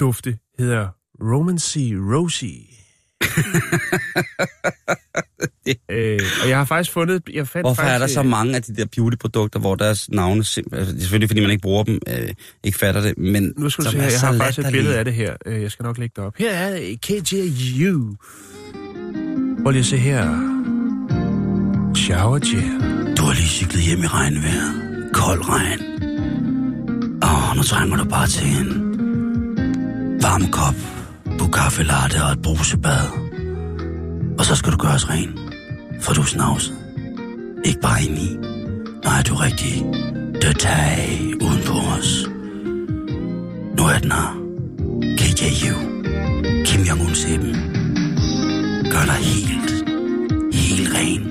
dufte hedder Romancy Rosie. øh, og jeg har faktisk fundet... Jeg fandt Hvorfor faktisk, er der så øh, mange af de der beautyprodukter, hvor deres navne simpelthen... Altså, det er selvfølgelig, fordi man ikke bruger dem, øh, ikke fatter det, men... Nu skal du se er her, jeg har faktisk et billede af det her. Øh, Jeg skal nok lægge det op. Her er det, KJU. Prøv lige at se her. Shower gel. Du har lige cyklet hjem i regnvejr. Kold regn. Åh, nu trænger du bare til en varm kop, på kaffe latte og et brusebad. Og så skal du gøres ren, for du er snavset. Ikke bare ind i. Nej, du er rigtig dødtag uden på os. Nu er den her. KJU. Kim Jong-un sæben. Gør dig helt, helt ren.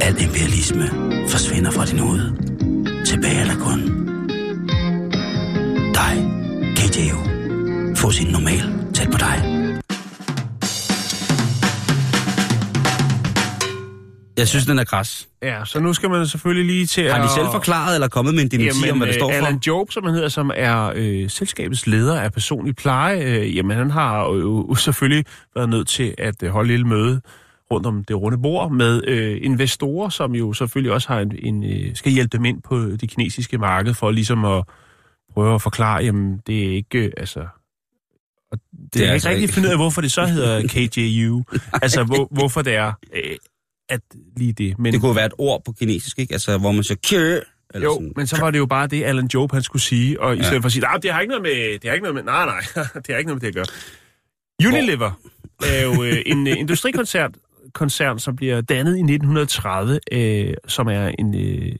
Al imperialisme forsvinder fra din hoved. Tilbage er der kun dig, KJU. Få sin normal tæt på dig. Jeg synes, den er kras. Ja, så nu skal man selvfølgelig lige til Har at... de selv forklaret eller kommet med en dementi om, hvad det øh, står for? Alan Job, som han hedder, som er øh, selskabets leder af personlig pleje, øh, jamen han har jo selvfølgelig været nødt til at øh, holde et lille møde rundt om det runde bord med øh, investorer, som jo selvfølgelig også har en, en, øh, skal hjælpe dem ind på det kinesiske marked for ligesom at prøve at forklare, jamen det er ikke, øh, altså... Og det, det er ikke altså rigtig ikke- finde ud af, hvorfor det så hedder KJU. altså, hvor, hvorfor det er, øh, at lige det. Men, Det kunne være et ord på kinesisk, ikke? Altså, hvor man siger, kjø, eller jo, sådan. men så var det jo bare det, Alan Job han skulle sige, og i Ja. stedet for at sige, det har ikke noget med, det har ikke noget med, nej, nej, det har ikke noget med det at gøre. Unilever er jo øh, en øh, industrikoncern, koncern, som bliver dannet i 1930, øh, som er en, øh,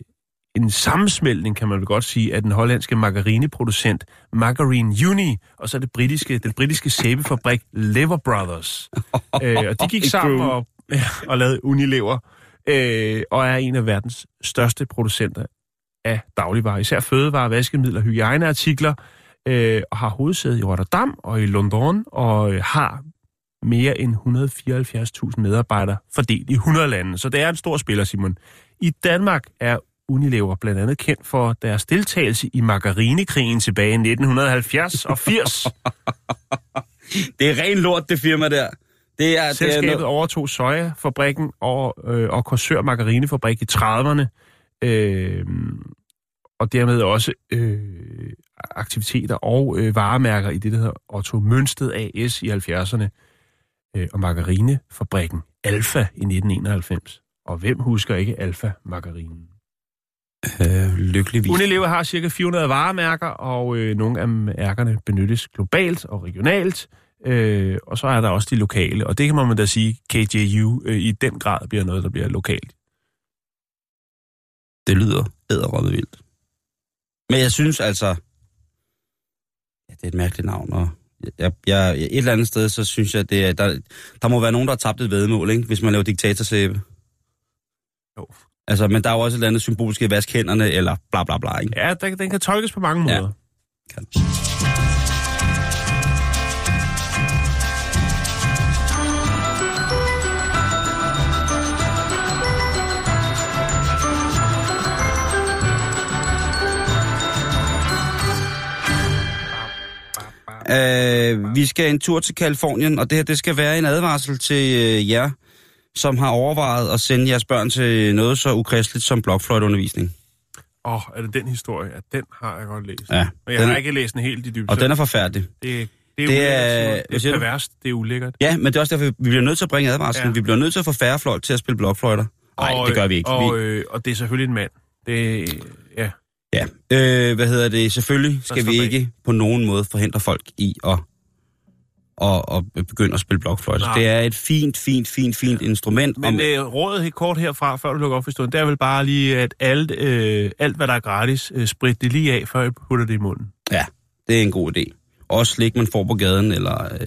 en sammensmeltning, kan man vel godt sige, af den hollandske margarineproducent Margarine Uni, og så det britiske, den britiske sæbefabrik Lever Brothers. øh, og de gik sammen og, ja, og lavede Unilever, øh, og er en af verdens største producenter af dagligvarer, især fødevarer, vaskemidler, hygiejneartikler, øh, og har hovedsæde i Rotterdam og i London, og øh, har mere end 174.000 medarbejdere fordelt i 100 lande. Så det er en stor spiller, Simon. I Danmark er Unilever blandt andet kendt for deres deltagelse i margarinekrigen tilbage i 1970 og 80. Det er ren lort, det firma der. Det er, det er Selskabet noget... overtog sojafabrikken og, øh, og Korsør Margarinefabrik i 30'erne. Øh, og dermed også øh, aktiviteter og øh, varemærker i det, der hedder Otto Mønsted AS i 70'erne. Øh, og Margarinefabrikken Alfa i 1991. Og hvem husker ikke Alfa Margarinen? Øh, lykkeligvis. Unilever har cirka 400 varemærker, og øh, nogle af mærkerne benyttes globalt og regionalt. Øh, og så er der også de lokale, og det kan man da sige, KJU øh, i den grad bliver noget, der bliver lokalt. Det lyder æderrømme vildt. Men jeg synes altså... Ja, det er et mærkeligt navn, og jeg, jeg, et eller andet sted, så synes jeg, det er, der, der må være nogen, der har tabt et vedmål, ikke? hvis man laver diktatorsæbe. Jo. Altså, men der er jo også et eller andet symbolisk i vask hænderne, eller bla bla bla, ikke? Ja, den, den kan tolkes på mange måder. Ja. Kan. Øh, vi skal en tur til Kalifornien, og det her det skal være en advarsel til øh, jer, som har overvejet at sende jeres børn til noget så ukristeligt som blokfløjteundervisning. Åh, oh, er det den historie? Ja, den har jeg godt læst. Ja, Men jeg den har ikke læst den helt i dybden. Og den er forfærdelig. Det, det er Det er- det er perverst, det er ulækkert. Ja, men det er også derfor, vi bliver nødt til at bringe advarslen. Ja. Vi bliver nødt til at få færre fløjt til at spille blokfløjter. Nej, det gør vi ikke. Og, vi, øh, og det er selvfølgelig en mand. Det, ja. ja. øh, hvad hedder det? Selvfølgelig skal vi ikke på nogen måde forhindre folk i at, at, at begynde at spille blokfløjter. Nej. Det er et fint, fint, fint, fint instrument. Men om, øh, rådet helt kort herfra, før du lukker op for stunden, det er vel bare lige, at alt, øh, alt hvad der er gratis, øh, sprit det lige af, før jeg putter det i munden. Ja, det er en god idé. Også slik, man får på gaden, eller øh,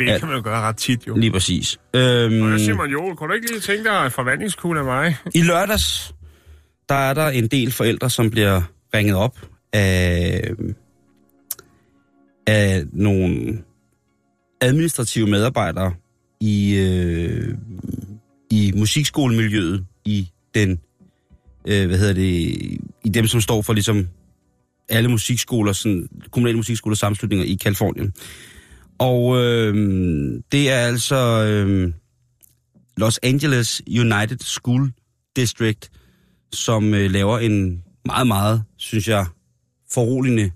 Det Ja. kan man jo gøre ret tit, jo. lige præcis. Øhm, Og Simon Joel, kunne du ikke lige tænke dig forvandlingskugle af mig? I lørdags, der er der en del forældre, som bliver ringet op af, af nogle administrative medarbejdere i, øh, i musikskolemiljøet, i den, øh, hvad hedder det, i dem, som står for ligesom alle musikskoler, sådan, kommunale musikskoler sammenslutninger i Kalifornien. Og øh, det er altså øh, Los Angeles United School District, som øh, laver en meget, meget, synes jeg, foruroligende,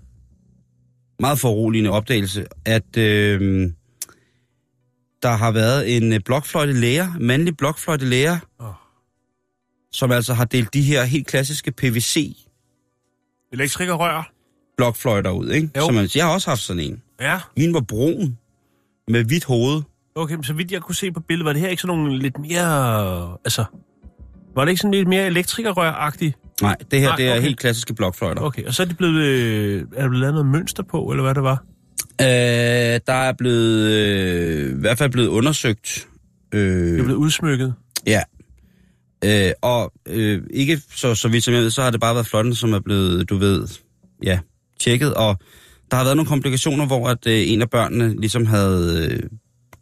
meget foruroligende opdagelse, at øh, der har været en øh, blokfløjtelærer, mandlig blokfløjtelærer, Åh. som altså har delt de her helt klassiske PVC Elektrik og rør. blokfløjter ud, ikke? Jo. Som man, jeg har også haft sådan en. Ja. Min var brun, med hvidt hoved. Okay, men så vidt jeg kunne se på billedet, var det her ikke sådan nogle lidt mere... Altså, var det ikke sådan lidt mere elektrikerrør-agtigt? Nej, det her Nej, det er okay. helt klassiske blokfløjter. Okay, og så er, de blevet, øh, er der blevet lavet noget mønster på, eller hvad det var? Øh, der er blevet, øh, i hvert fald blevet undersøgt. Øh, Det er blevet udsmykket. Ja. Øh, og øh, ikke så, så vidt som jeg ved, så har det bare været flotten, som er blevet, du ved, ja, tjekket. Og der har været nogle komplikationer, hvor at øh, en af børnene ligesom havde øh,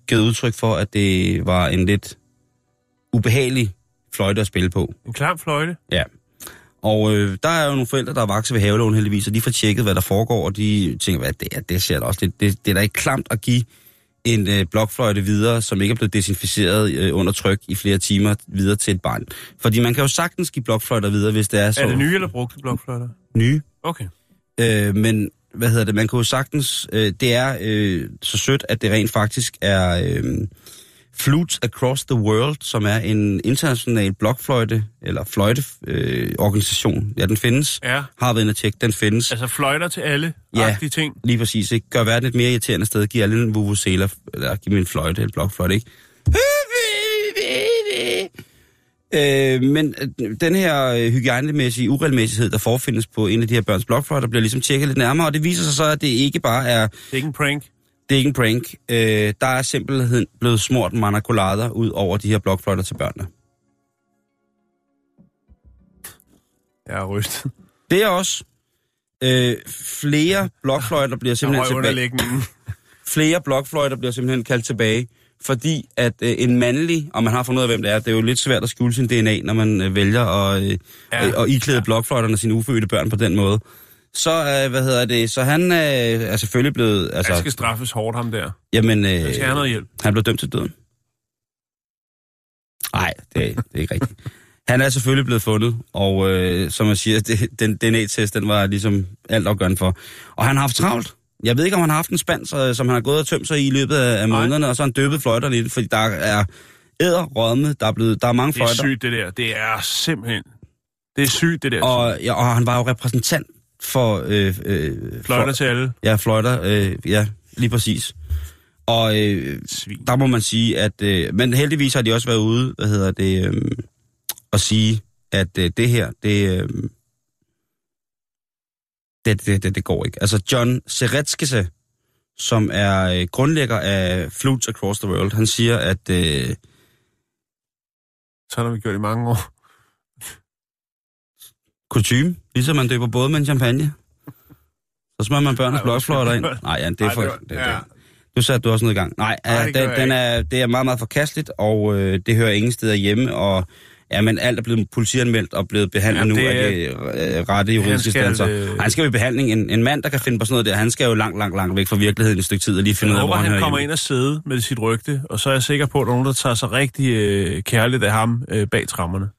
givet udtryk for, at det var en lidt ubehagelig fløjte at spille på. En klam fløjte. Ja. Og øh, der er jo nogle forældre, der er vokset ved havelån heldigvis, og de får tjekket, hvad der foregår, og de tænker, hvad det er, det ser også lidt, det, det er da ikke klamt at give en øh, blokfløjte videre, som ikke er blevet desinficeret øh, under tryk i flere timer videre til et barn. Fordi man kan jo sagtens give blokfløjter videre, hvis det er så Er det nye eller brugte blokfløjter? nye. Okay. Øh, men hvad hedder det, man kan jo sagtens, øh, det er øh, så sødt, at det rent faktisk er øh, Flutes Across the World, som er en international blokfløjte, eller fløjteorganisation. Øh, organisation. ja, den findes. Ja, Har været inde og tjekke, den findes. altså fløjter til alle Ja. ting. Lige præcis, ikke? Gør verden et mere irriterende sted. Giv alle en vuvuzela, eller giv mig en fløjte, en blokfløjte, ikke? Øh, men øh, den her øh, hygiejnemæssige uregelmæssighed, der forefindes på en af de her børns blokfløjter, bliver ligesom tjekket lidt nærmere, og det viser sig så, at det ikke bare er, Det er ikke en prank. Det er ikke en prank. Øh, der er simpelthen blevet smurt manacolader ud over de her blokfløjter til børnene. Jeg er rystet. Det er også øh, flere blokfløjter bliver simpelthen tilbage. Flere blokfløjter bliver simpelthen kaldt tilbage, fordi at øh, en mandlig, og man har fundet ud af, hvem det er, det er jo lidt svært at skjule sin DNA, når man øh, vælger at, øh, Ja. ja. at iklæde ja. blokfløjterne sine ufødte børn på den måde. Så, øh, hvad hedder det, så han øh, er selvfølgelig blevet, altså, Jeg skal straffes hårdt, ham der. jamen, øh, Jeg skal have noget hjælp. han blev dømt til døden. Nej, det, er- det er ikke rigtigt. Han er selvfølgelig blevet fundet, og øh, som jeg siger, det, den DNA-test, den var ligesom alt afgørende for. Og han har haft travlt. Jeg ved ikke, om han har haft en spand, så, som han har gået og tømt sig i i løbet af, af Nej. månederne, og så har han døbet fløjter lidt, fordi der er æderrødme, der er, blevet, der er mange Det er fløjter. sygt, det der. Det er simpelthen... Det er sygt, det der. Og, ja, og han var jo repræsentant for... Øh, øh, Fløjter for, til alle. Ja, fløjter, øh, ja, lige præcis. Og øh, Svin. der må man sige, at... Øh, men heldigvis har de også været ude, hvad hedder det, øh, at sige, at øh, det her, det, øh, det, det, det, det går ikke. Altså John Seretskese, som er øh, grundlægger af Flutes Across the World, han siger, at... Øh, Sådan har vi gjort i mange år. Kutume, ligesom man døber både med en champagne. Så smører man børnenes Ej, blokfløjter ind. Nej, ja, det er Ej, for... det var- Det, det, ja. Nu satte du også noget i gang. Nej, Ej, Ej, det den, den er, det er meget, meget forkasteligt, og øh, det hører ingen steder hjemme, og Ja, men alt er blevet politianmeldt og blevet behandlet Ja, nu af de øh, rette juridiske instanser. øh, Han skal jo i behandling. En, en mand, der kan finde på sådan noget der, han skal jo langt, langt, langt væk fra virkeligheden et stykke tid og lige finde ud af, hvor han han kommer hjemme. ind og sidde med sit rygte, og så er jeg sikker på, at der er nogen, der tager sig rigtig øh, kærligt af ham øh, bag trammerne.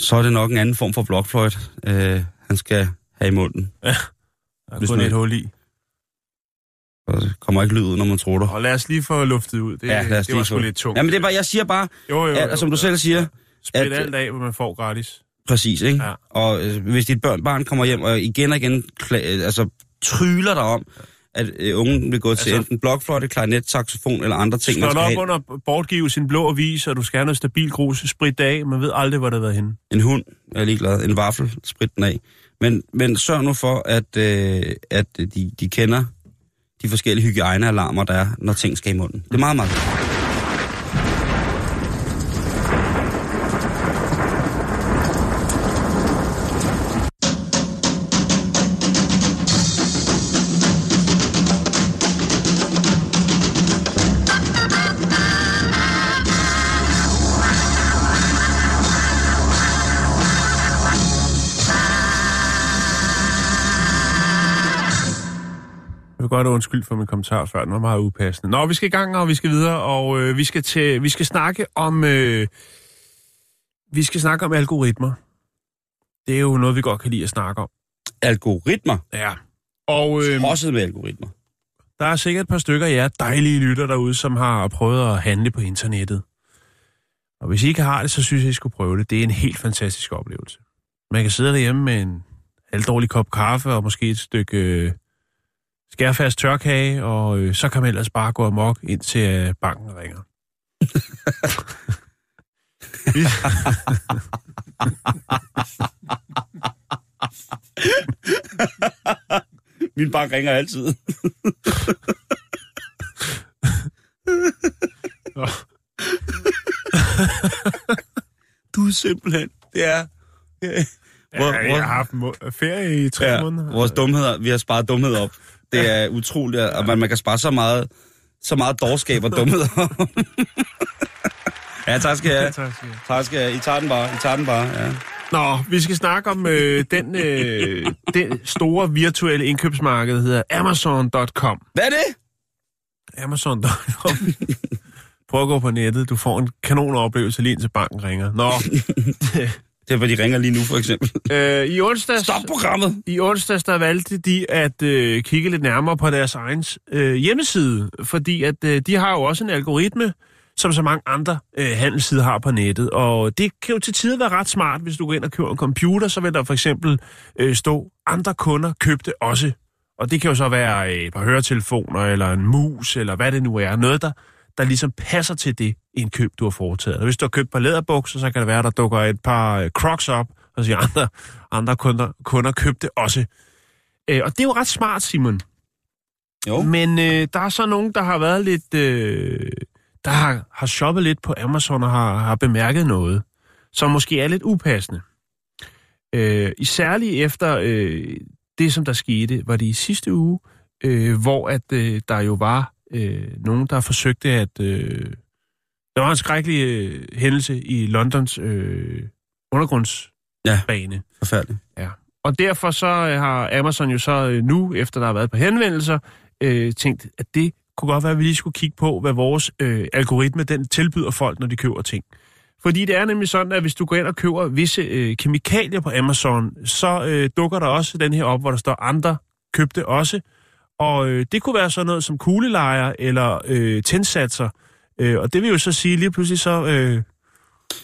Så er det nok en anden form for blokfløjt, øh, han skal have i munden. Der er kun man- et hul i. Og det kommer ikke lyd ud, når man tror det. Og lad os lige få luftet ud. Det, Ja, lad os det var sgu lidt tungt. Jamen det er bare, jeg siger bare, jo, jo, at, jo, som du ja. selv siger, Sprit at- alt af, hvad man får gratis. præcis, ikke? Ja. Og øh, hvis dit børn, barn kommer hjem og igen og igen kla- altså, tryler dig om, at øh, ungen vil gå til Altså- enten blokfløjte, klarinet, saxofon eller andre ting, Slå op under bortgive sin blå avis, og du skal have noget stabil grus, sprit det af. Man ved aldrig, hvor det har været henne. En hund, jeg er ligeglad, en vaffel, sprit den af. Men, men sørg nu for, at, øh, at de, de kender de forskellige hygiejnealarmer, der er, når ting skal i munden. Det er meget, meget godt undskylde for min kommentar før, den var meget upassende. Nå, vi skal i gang, og vi skal videre, og øh, vi, skal til, vi skal snakke om... Øh, vi skal snakke om algoritmer. Det er jo noget, vi godt kan lide at snakke om. Algoritmer. Ja. Og øh, Også med algoritmer. der er sikkert et par stykker af jer dejlige lytter derude, som har prøvet at handle på internettet. Og hvis I ikke har det, så synes jeg, I skulle prøve det. Det er en helt fantastisk oplevelse. Man kan sidde derhjemme med en halvdårlig kop kaffe og måske et stykke øh, skærfast tørkage, og øh, så kan man ellers bare gå amok ind til øh, banken ringer. Min bank ringer altid. du er simpelthen... Det er... Hvor, ja, jeg har haft ferie i tre ja, måneder. vores dumheder, vi har sparet dumhed op. Det er utroligt, at man, man kan spare så meget, så meget dårskab og dumhed ja, tak skal jeg have. Tak skal jeg. I tager den bare, I tager den bare, ja. Nå, vi skal snakke om øh, den, øh, den store virtuelle indkøbsmarked, der hedder Amazon.com. Hvad er det? Amazon.com. Prøv at gå på nettet. Du får en kanon oplevelse lige indtil banken ringer. Nå, Det er, hvor de ringer lige nu, for eksempel. øh, i onsdags... Stop programmet! I onsdags der valgte de at øh, kigge lidt nærmere på deres egen øh, hjemmeside, fordi at øh, de har jo også en algoritme, som så mange andre øh, handelssider har på nettet. Og det kan jo til tider være ret smart, hvis du går ind og køber en computer, så vil der for eksempel øh, stå, andre kunder købte også. Og det kan jo så være øh, et par høretelefoner, eller en mus, eller hvad det nu er. Noget, der, der ligesom passer til det indkøb, du har foretaget. Og hvis du har købt et par læderbukser, så kan det være, der dukker et par øh, crocs op, og siger andre, andre kunder, kunder købte også. Øh, og det er jo ret smart, Simon. Jo. Men øh, der er så nogen, der har været lidt... Øh, der har, har shoppet lidt på Amazon og har, har bemærket noget, som måske er lidt upassende. Øh, isærligt efter øh, det, som der skete, var det i sidste uge, øh, hvor at øh, der jo var øh, nogen, der forsøgte at... Øh, der var en skrækkelig øh, hændelse i Londons øh, undergrundsbane. Ja. Forfærdeligt. Og derfor så øh, har Amazon jo så øh, nu, efter der har været på henvendelser, øh, tænkt, at det kunne godt være, at vi lige skulle kigge på, hvad vores øh, algoritme den tilbyder folk, når de køber ting. Fordi det er nemlig sådan, at hvis du går ind og køber visse øh, kemikalier på Amazon, så øh, dukker der også den her op, hvor der står andre købte også. Og øh, det kunne være sådan noget som kuglelejer eller øh, tændsatser. Øh, og det vil jo så sige, lige pludselig så øh,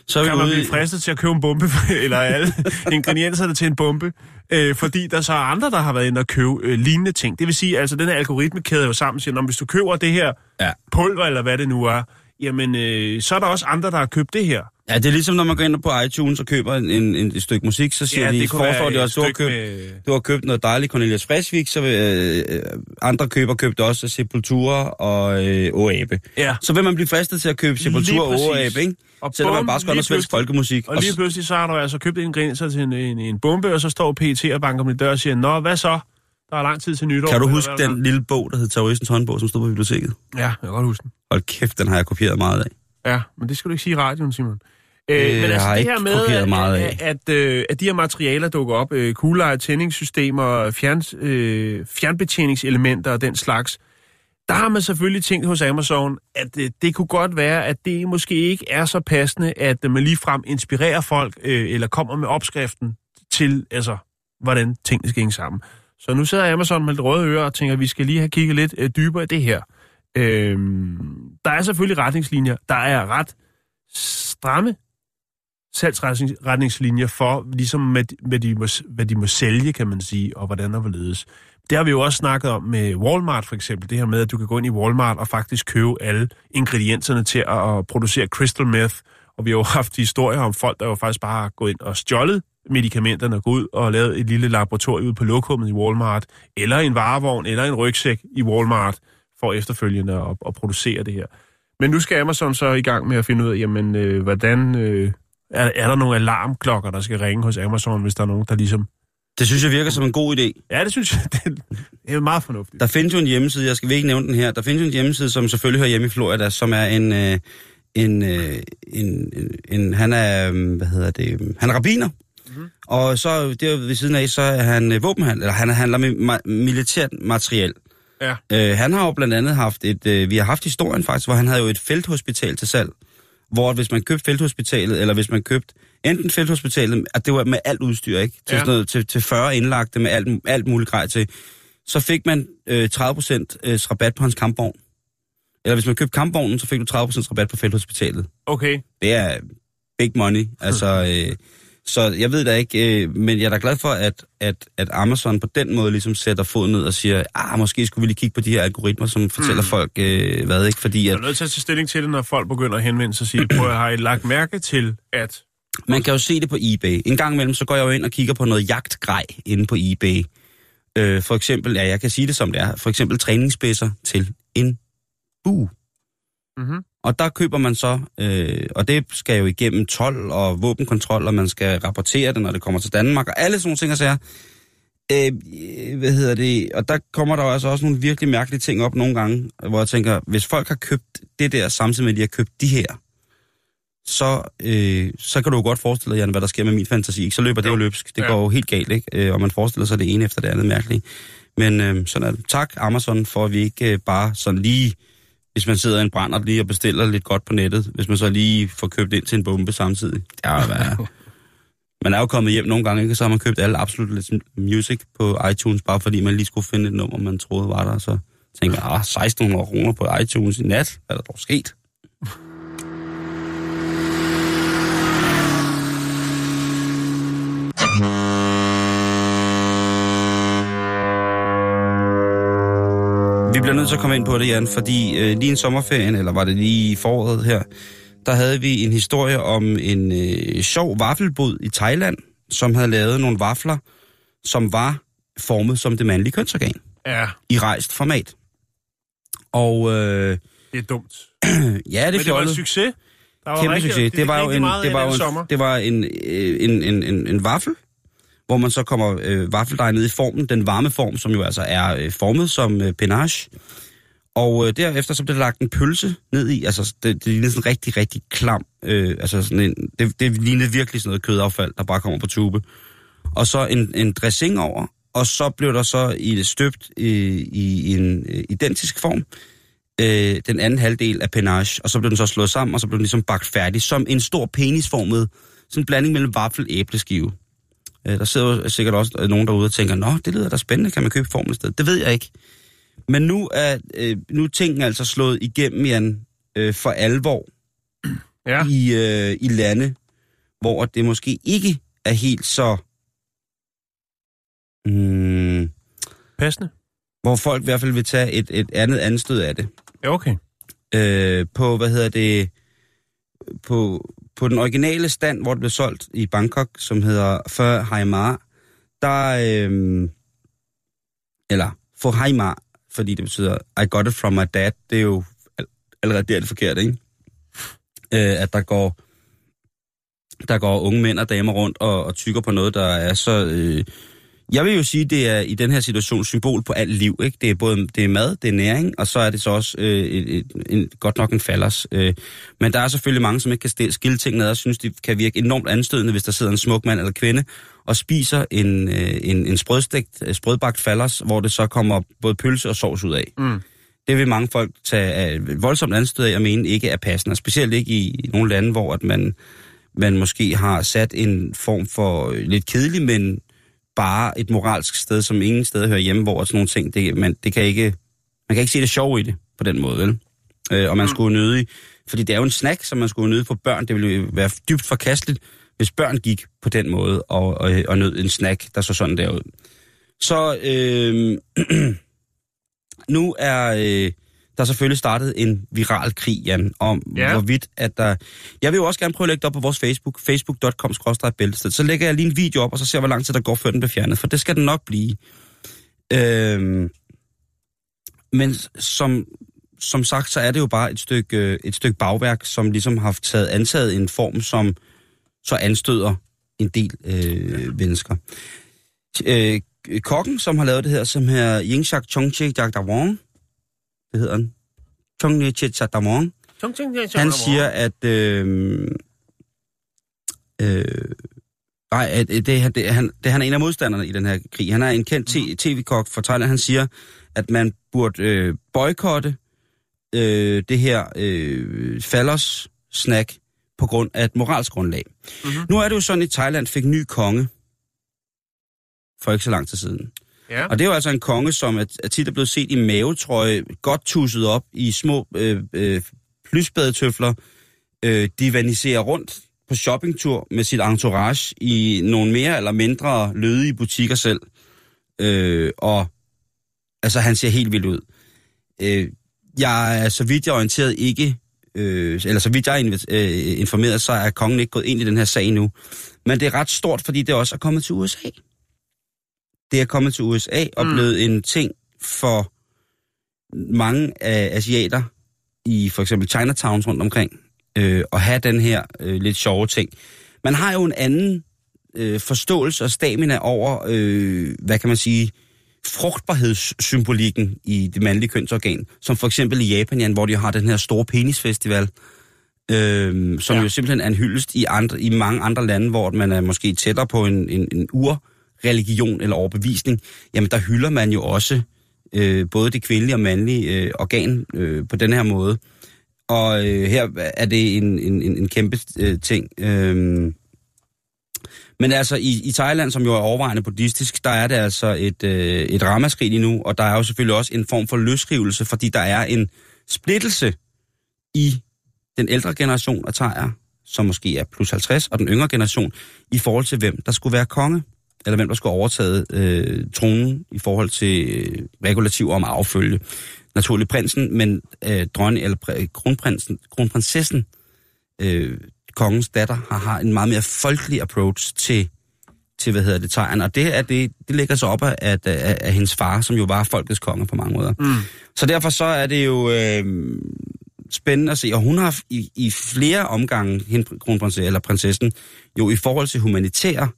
Så er vi kan man ude blive fristet til at købe en bombe, eller alle ingredienserne til en bombe, øh, fordi der så er andre, der har været inde og købe øh, lignende ting. Det vil sige, altså den her algoritme kæder jo sammen og siger, "Nå, men hvis du køber det her Ja. pulver, eller hvad det nu er, jamen øh, så er der også andre, der har købt det her. Ja, det er ligesom, når man går ind på iTunes og køber en, en, en, et stykke musik, så siger de, foreslår de også, du har, købt, med- du har købt noget dejligt Cornelius Fresvik, så vil, øh, andre køber købt også Sepultura og øh, Oabe. Ja. Så vil man blive fristet til at købe Sepultura og. Oabe, ikke? Og Selvom man bare skal noget svensk folkemusik. Og lige pludselig så har du altså købt ingredienser til en, en, en bombe, og så står PT og banker din dør og siger, Nå, hvad så? Der er lang tid til nytår. kan du huske den lille bog, der hed Terroristens håndbog, som stod på biblioteket? Ja, jeg kan godt huske den. Hold kæft, den har jeg kopieret meget af. Ja, men det skal du ikke sige i radioen, Simon. Øh, Det men altså har det ikke her med, kopieret at, meget af. at, at, øh, at de her materialer dukker op, øh, kugleleje, tændingssystemer, fjern, øh, fjernbetjeningselementer og den slags, der har man selvfølgelig tænkt hos Amazon, at øh, det kunne godt være, at det måske ikke er så passende, at øh, man ligefrem inspirerer folk, øh, eller kommer med opskriften til, altså, hvordan tingene skal hænge sammen. Så nu sidder Amazon med lidt røde ører og tænker, at vi skal lige have kigget lidt øh, dybere i det her. Øh, der er selvfølgelig retningslinjer, der er ret stramme salgsretningslinjer for, ligesom med, med de må, hvad de må sælge, kan man sige, og hvordan der vil ledes. Det har vi jo også snakket om med Walmart for eksempel, det her med, at du kan gå ind i Walmart og faktisk købe alle ingredienserne til at, at producere crystal meth, og vi har jo haft historier om folk, der jo faktisk bare har gået ind og stjålet medicamenterne og gået ud og lavet et lille laboratorium ude på lokummet i Walmart, eller en varevogn, eller en rygsæk i Walmart, for efterfølgende at, at producere det her. Men nu skal Amazon så i gang med at finde ud af, jamen, øh, hvordan... Øh, er, er der nogle alarmklokker, der skal ringe hos Amazon, hvis der er nogen, der ligesom... Det synes jeg virker som en god idé. Ja, det synes jeg, det er meget fornuftigt. Der findes jo en hjemmeside, jeg skal ikke nævne den her, der findes jo en hjemmeside, som selvfølgelig hører hjemme i Florida, som er en, øh, en, øh, en, en, en han er, øh, hvad hedder det, han er rabiner. Mm-hmm. Og så der ved siden af, så er han øh, våbenhandler, eller han handler med ma- militært materiel. Ja. Øh, han har jo blandt andet haft et, øh, vi har haft historien faktisk, hvor han havde jo et felthospital til salg, hvor hvis man købte felthospitalet, eller hvis man købte enten felthospitalet, at det var med alt udstyr, ikke? Til, Ja. sådan noget, til, til 40 indlagte med alt, alt muligt grej til, så fik man øh, 30% øh, rabat på hans kampvogn. Eller hvis man købte kampvognen, så fik du 30% rabat på felthospitalet. Okay. Det er big money. Altså, øh, så jeg ved da ikke, øh, men jeg er da glad for, at, at, at Amazon på den måde ligesom sætter foden ned og siger, ah, måske skulle vi lige kigge på de her algoritmer, som fortæller Mm. folk, øh, hvad ikke? Fordi Jeg at, er nødt til at tage stilling til det, når folk begynder at henvende sig og sige, prøv at har I lagt mærke til, at... man kan jo se det på eBay. En gang imellem, så går jeg jo ind og kigger på noget jagtgrej inde på eBay. Øh, for eksempel, ja, jeg kan sige det som det er, for eksempel træningsspidser til en bue. Mm-hmm. Og der køber man så, øh, og det skal jo igennem 12 og våbenkontrol, og man skal rapportere det, når det kommer til Danmark, og alle sådan nogle ting og sager. Øh, hvad hedder det? Og der kommer der jo altså også nogle virkelig mærkelige ting op nogle gange, hvor jeg tænker, hvis folk har købt det der, samtidig med, at de har købt de her, så, øh, så kan du jo godt forestille dig, Jan, hvad der sker med min fantasi. Ikke? Så løber det jo løbsk. Det Ja. går jo helt galt, ikke? Øh, og man forestiller sig det ene efter det andet mærkelige. Men øh, sådan er det. Tak, Amazon, for at vi ikke øh, bare sådan lige, hvis man sidder i en brænder lige og bestiller lidt godt på nettet, hvis man så lige får købt ind til en bombe samtidig. Jo hvad. Man er jo kommet hjem nogle gange, ikke? så har man købt alle absolut music på iTunes, bare fordi man lige skulle finde et nummer, man troede var der. Så tænker jeg, ah, 1600 kroner på iTunes i nat, hvad er der dog sket? Vi bliver nødt til at komme ind på det, Jan, fordi øh, lige en sommerferien, eller var det lige i foråret her, der havde vi en historie om en øh, sjov vaffelbod i Thailand, som havde lavet nogle vafler, som var formet som det mandlige kønsorgan Ja, i rejst format. Og øh, det er dumt. ja, det er Men det var en succes. Der var Kæmpe rigtig, succes. Det var jo en, det var jo en, det var en, en, en, en, en vaffel, hvor man så kommer øh, vaffeldej ned i formen, den varme form, som jo altså er øh, formet som øh, penage. Og øh, derefter så bliver der lagt en pølse ned i, altså det, det ligner sådan rigtig, rigtig klam, øh, altså sådan en, det, det ligner virkelig sådan noget kødaffald, der bare kommer på tube. Og så en, en dressing over, og så blev der så i det støbt øh, i en øh, identisk form, øh, den anden halvdel af penage, og så blev den så slået sammen, og så blev den ligesom bagt færdig, som en stor penisformet, sådan en blanding mellem vaffel og æbleskive. Øh, der sidder sikkert også øh, nogen derude og tænker, nå, det lyder da spændende, kan man købe formen et sted? Det ved jeg ikke. Men nu er, øh, nu er tingene altså slået igennem, Jan, øh, for alvor Ja. i, øh, i lande, hvor det måske ikke er helt så... Mm, Passende. hvor folk i hvert fald vil tage et, et andet anstød af det. Ja, okay. øh, på, hvad hedder det, på, på den originale stand, hvor det blev solgt i Bangkok, som hedder Før Haimar, der, øh, eller for Haimar, fordi det betyder, I got it from my dad, det er jo allerede der det forkert, ikke? Øh, at der går, der går unge mænd og damer rundt og, og tykker på noget, der er så, øh, jeg vil jo sige, det er i den her situation symbol på alt liv. Ikke? Det er både det er mad, det er næring, og så er det så også øh, et, et, en, godt nok en fallers. Øh. Men der er selvfølgelig mange, som ikke kan skille ting ned, og synes, det kan virke enormt anstødende, hvis der sidder en smuk mand eller kvinde og spiser en, øh, en, en sprødstegt, øh, sprødbagt fallers, hvor det så kommer både pølse og sovs ud af. Mm. Det vil mange folk tage af voldsomt anstød af og mene ikke er passende, specielt ikke i nogle lande, hvor at man, man måske har sat en form for øh, lidt kedelig, men bare et moralsk sted, som ingen sted hører hjemme, hvor sådan nogle ting, det, man, det kan ikke, man kan ikke se det sjov i det på den måde, vel? Øh, og man skulle nødig, fordi det er jo en snack, som man skulle nøde for børn. Det ville jo være dybt forkasteligt, hvis børn gik på den måde og, og, og nød en snack, der så sådan der ud. Så øh, nu er øh, der selvfølgelig startet en viral krig, Jan, om Ja. ja. hvorvidt at der... Jeg vil jo også gerne prøve at lægge det op på vores Facebook, facebook.com bæltested. Så lægger jeg lige en video op, og så ser hvor lang tid der går, før den bliver fjernet, for det skal den nok blive. Øh, men som, som sagt, så er det jo bare et stykke, øh, et stykke bagværk, som ligesom har taget antaget en form, som så anstøder en del øh, mennesker. Øh, kokken, som har lavet det her, som her Yingshak Chongche Jagdawong, det hedder han, Chongche Jagdawong, han siger, at øh, øh, nej, at det, det, det, han, det, han er en af modstanderne i den her krig. Han er en kendt t- tv-kok fra Thailand. Han siger, at man burde øh, boykotte øh, det her øh, fallers snack på grund af et moralsk grundlag. Mm-hmm. Nu er det jo sådan, at Thailand fik ny konge for ikke så lang tid siden. Ja. Og det er jo altså en konge, som er, er tit er blevet set i mavetrøje, godt tusset op i små øh, øh, plysbadetøfler, øh, divaniserer rundt på shoppingtur med sit entourage i nogle mere eller mindre lødige butikker selv. Øh, og altså, han ser helt vildt ud. Øh, jeg er, så vidt jeg er orienteret, ikke, øh, eller så vidt jeg er øh, informeret, så er kongen ikke gået ind i den her sag nu. Men det er ret stort, fordi det også er kommet til USA. Det er kommet til USA og Mm. blevet en ting for mange af asiater i for eksempel Chinatowns rundt omkring, øh, at have den her øh, lidt sjove ting. Man har jo en anden øh, forståelse og stamina over, øh, hvad kan man sige, frugtbarhedssymbolikken i det mandlige kønsorgan, som for eksempel i Japan, hvor de har den her store penisfestival, øh, som Ja. jo simpelthen er en hyldest i, andre, i mange andre lande, hvor man er måske tættere på en, en, en religion eller overbevisning, jamen der hylder man jo også øh, både det kvindelige og mandlige øh, organ øh, på den her måde. Og øh, her er det en, en, en, en kæmpe øh, ting. Øh, men altså i, i Thailand, som jo er overvejende buddhistisk, der er det altså et, øh, et ramaskrig lige nu, og der er jo selvfølgelig også en form for løsrivelse, fordi der er en splittelse i den ældre generation af thaier, som måske er plus 50, og den yngre generation, i forhold til hvem der skulle være konge, eller hvem der skulle overtage øh, tronen i forhold til øh, regulativer om affølge. Naturligt prinsen, men øh, dronning, eller pr- kronprinsen, kronprinsessen, øh, kongens datter, har, har en meget mere folkelig approach til, til hvad hedder det, tegn. Og det, er det, det ligger så op af, af, af, af hendes far, som jo var folkets konge på mange måder. Mm. Så derfor så er det jo øh, spændende at se, og hun har i, i flere omgange, hende, kronprinsessen eller prinsessen, jo i forhold til humanitære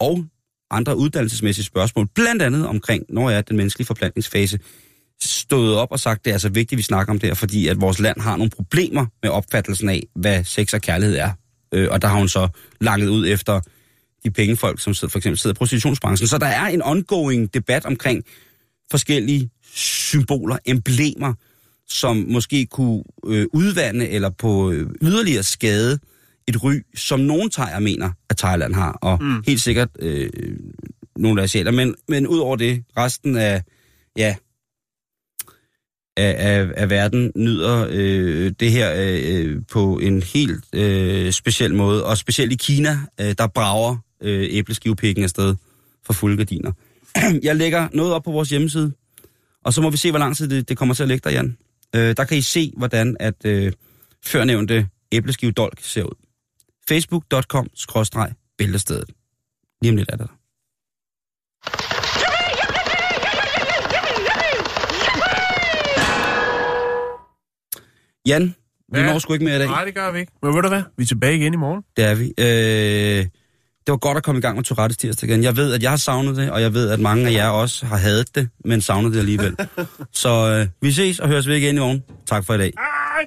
og andre uddannelsesmæssige spørgsmål, blandt andet omkring, når jeg er den menneskelige forplantningsfase, stået op og sagt, det er altså vigtigt, at vi snakker om det her, fordi at vores land har nogle problemer med opfattelsen af, hvad sex og kærlighed er. Øh, og der har hun så langet ud efter de pengefolk, som sidder, for eksempel sidder i prostitutionsbranchen. Så der er en ongoing debat omkring forskellige symboler, emblemer, som måske kunne øh, udvande eller på øh, yderligere skade et ry, som nogen thaier mener, at Thailand har, og mm. helt sikkert øh, nogle asiater. Men, men ud over det, resten af, ja, af, af, af verden nyder øh, det her øh, på en helt øh, speciel måde. Og specielt i Kina, øh, der brager øh, æbleskivepikken afsted for fulde gardiner. Jeg lægger noget op på vores hjemmeside, og så må vi se, hvor lang tid det, det kommer til at ligge der, Jan. Øh, der kan I se, hvordan at øh, førnævnte æbleskivedolk ser ud facebook.com-bæltestedet. Lige om lidt er der. Jan, vi ja. når sgu ikke mere i dag. Nej, det gør vi ikke. Men ved du hvad? Vi er tilbage igen i morgen. Det er vi. Øh, det var godt at komme i gang med Tourettes tirsdag igen. Jeg ved, at jeg har savnet det, og jeg ved, at mange af jer også har hadet det, men savnet det alligevel. Så øh, vi ses og høres ved igen i morgen. Tak for i dag. Hej!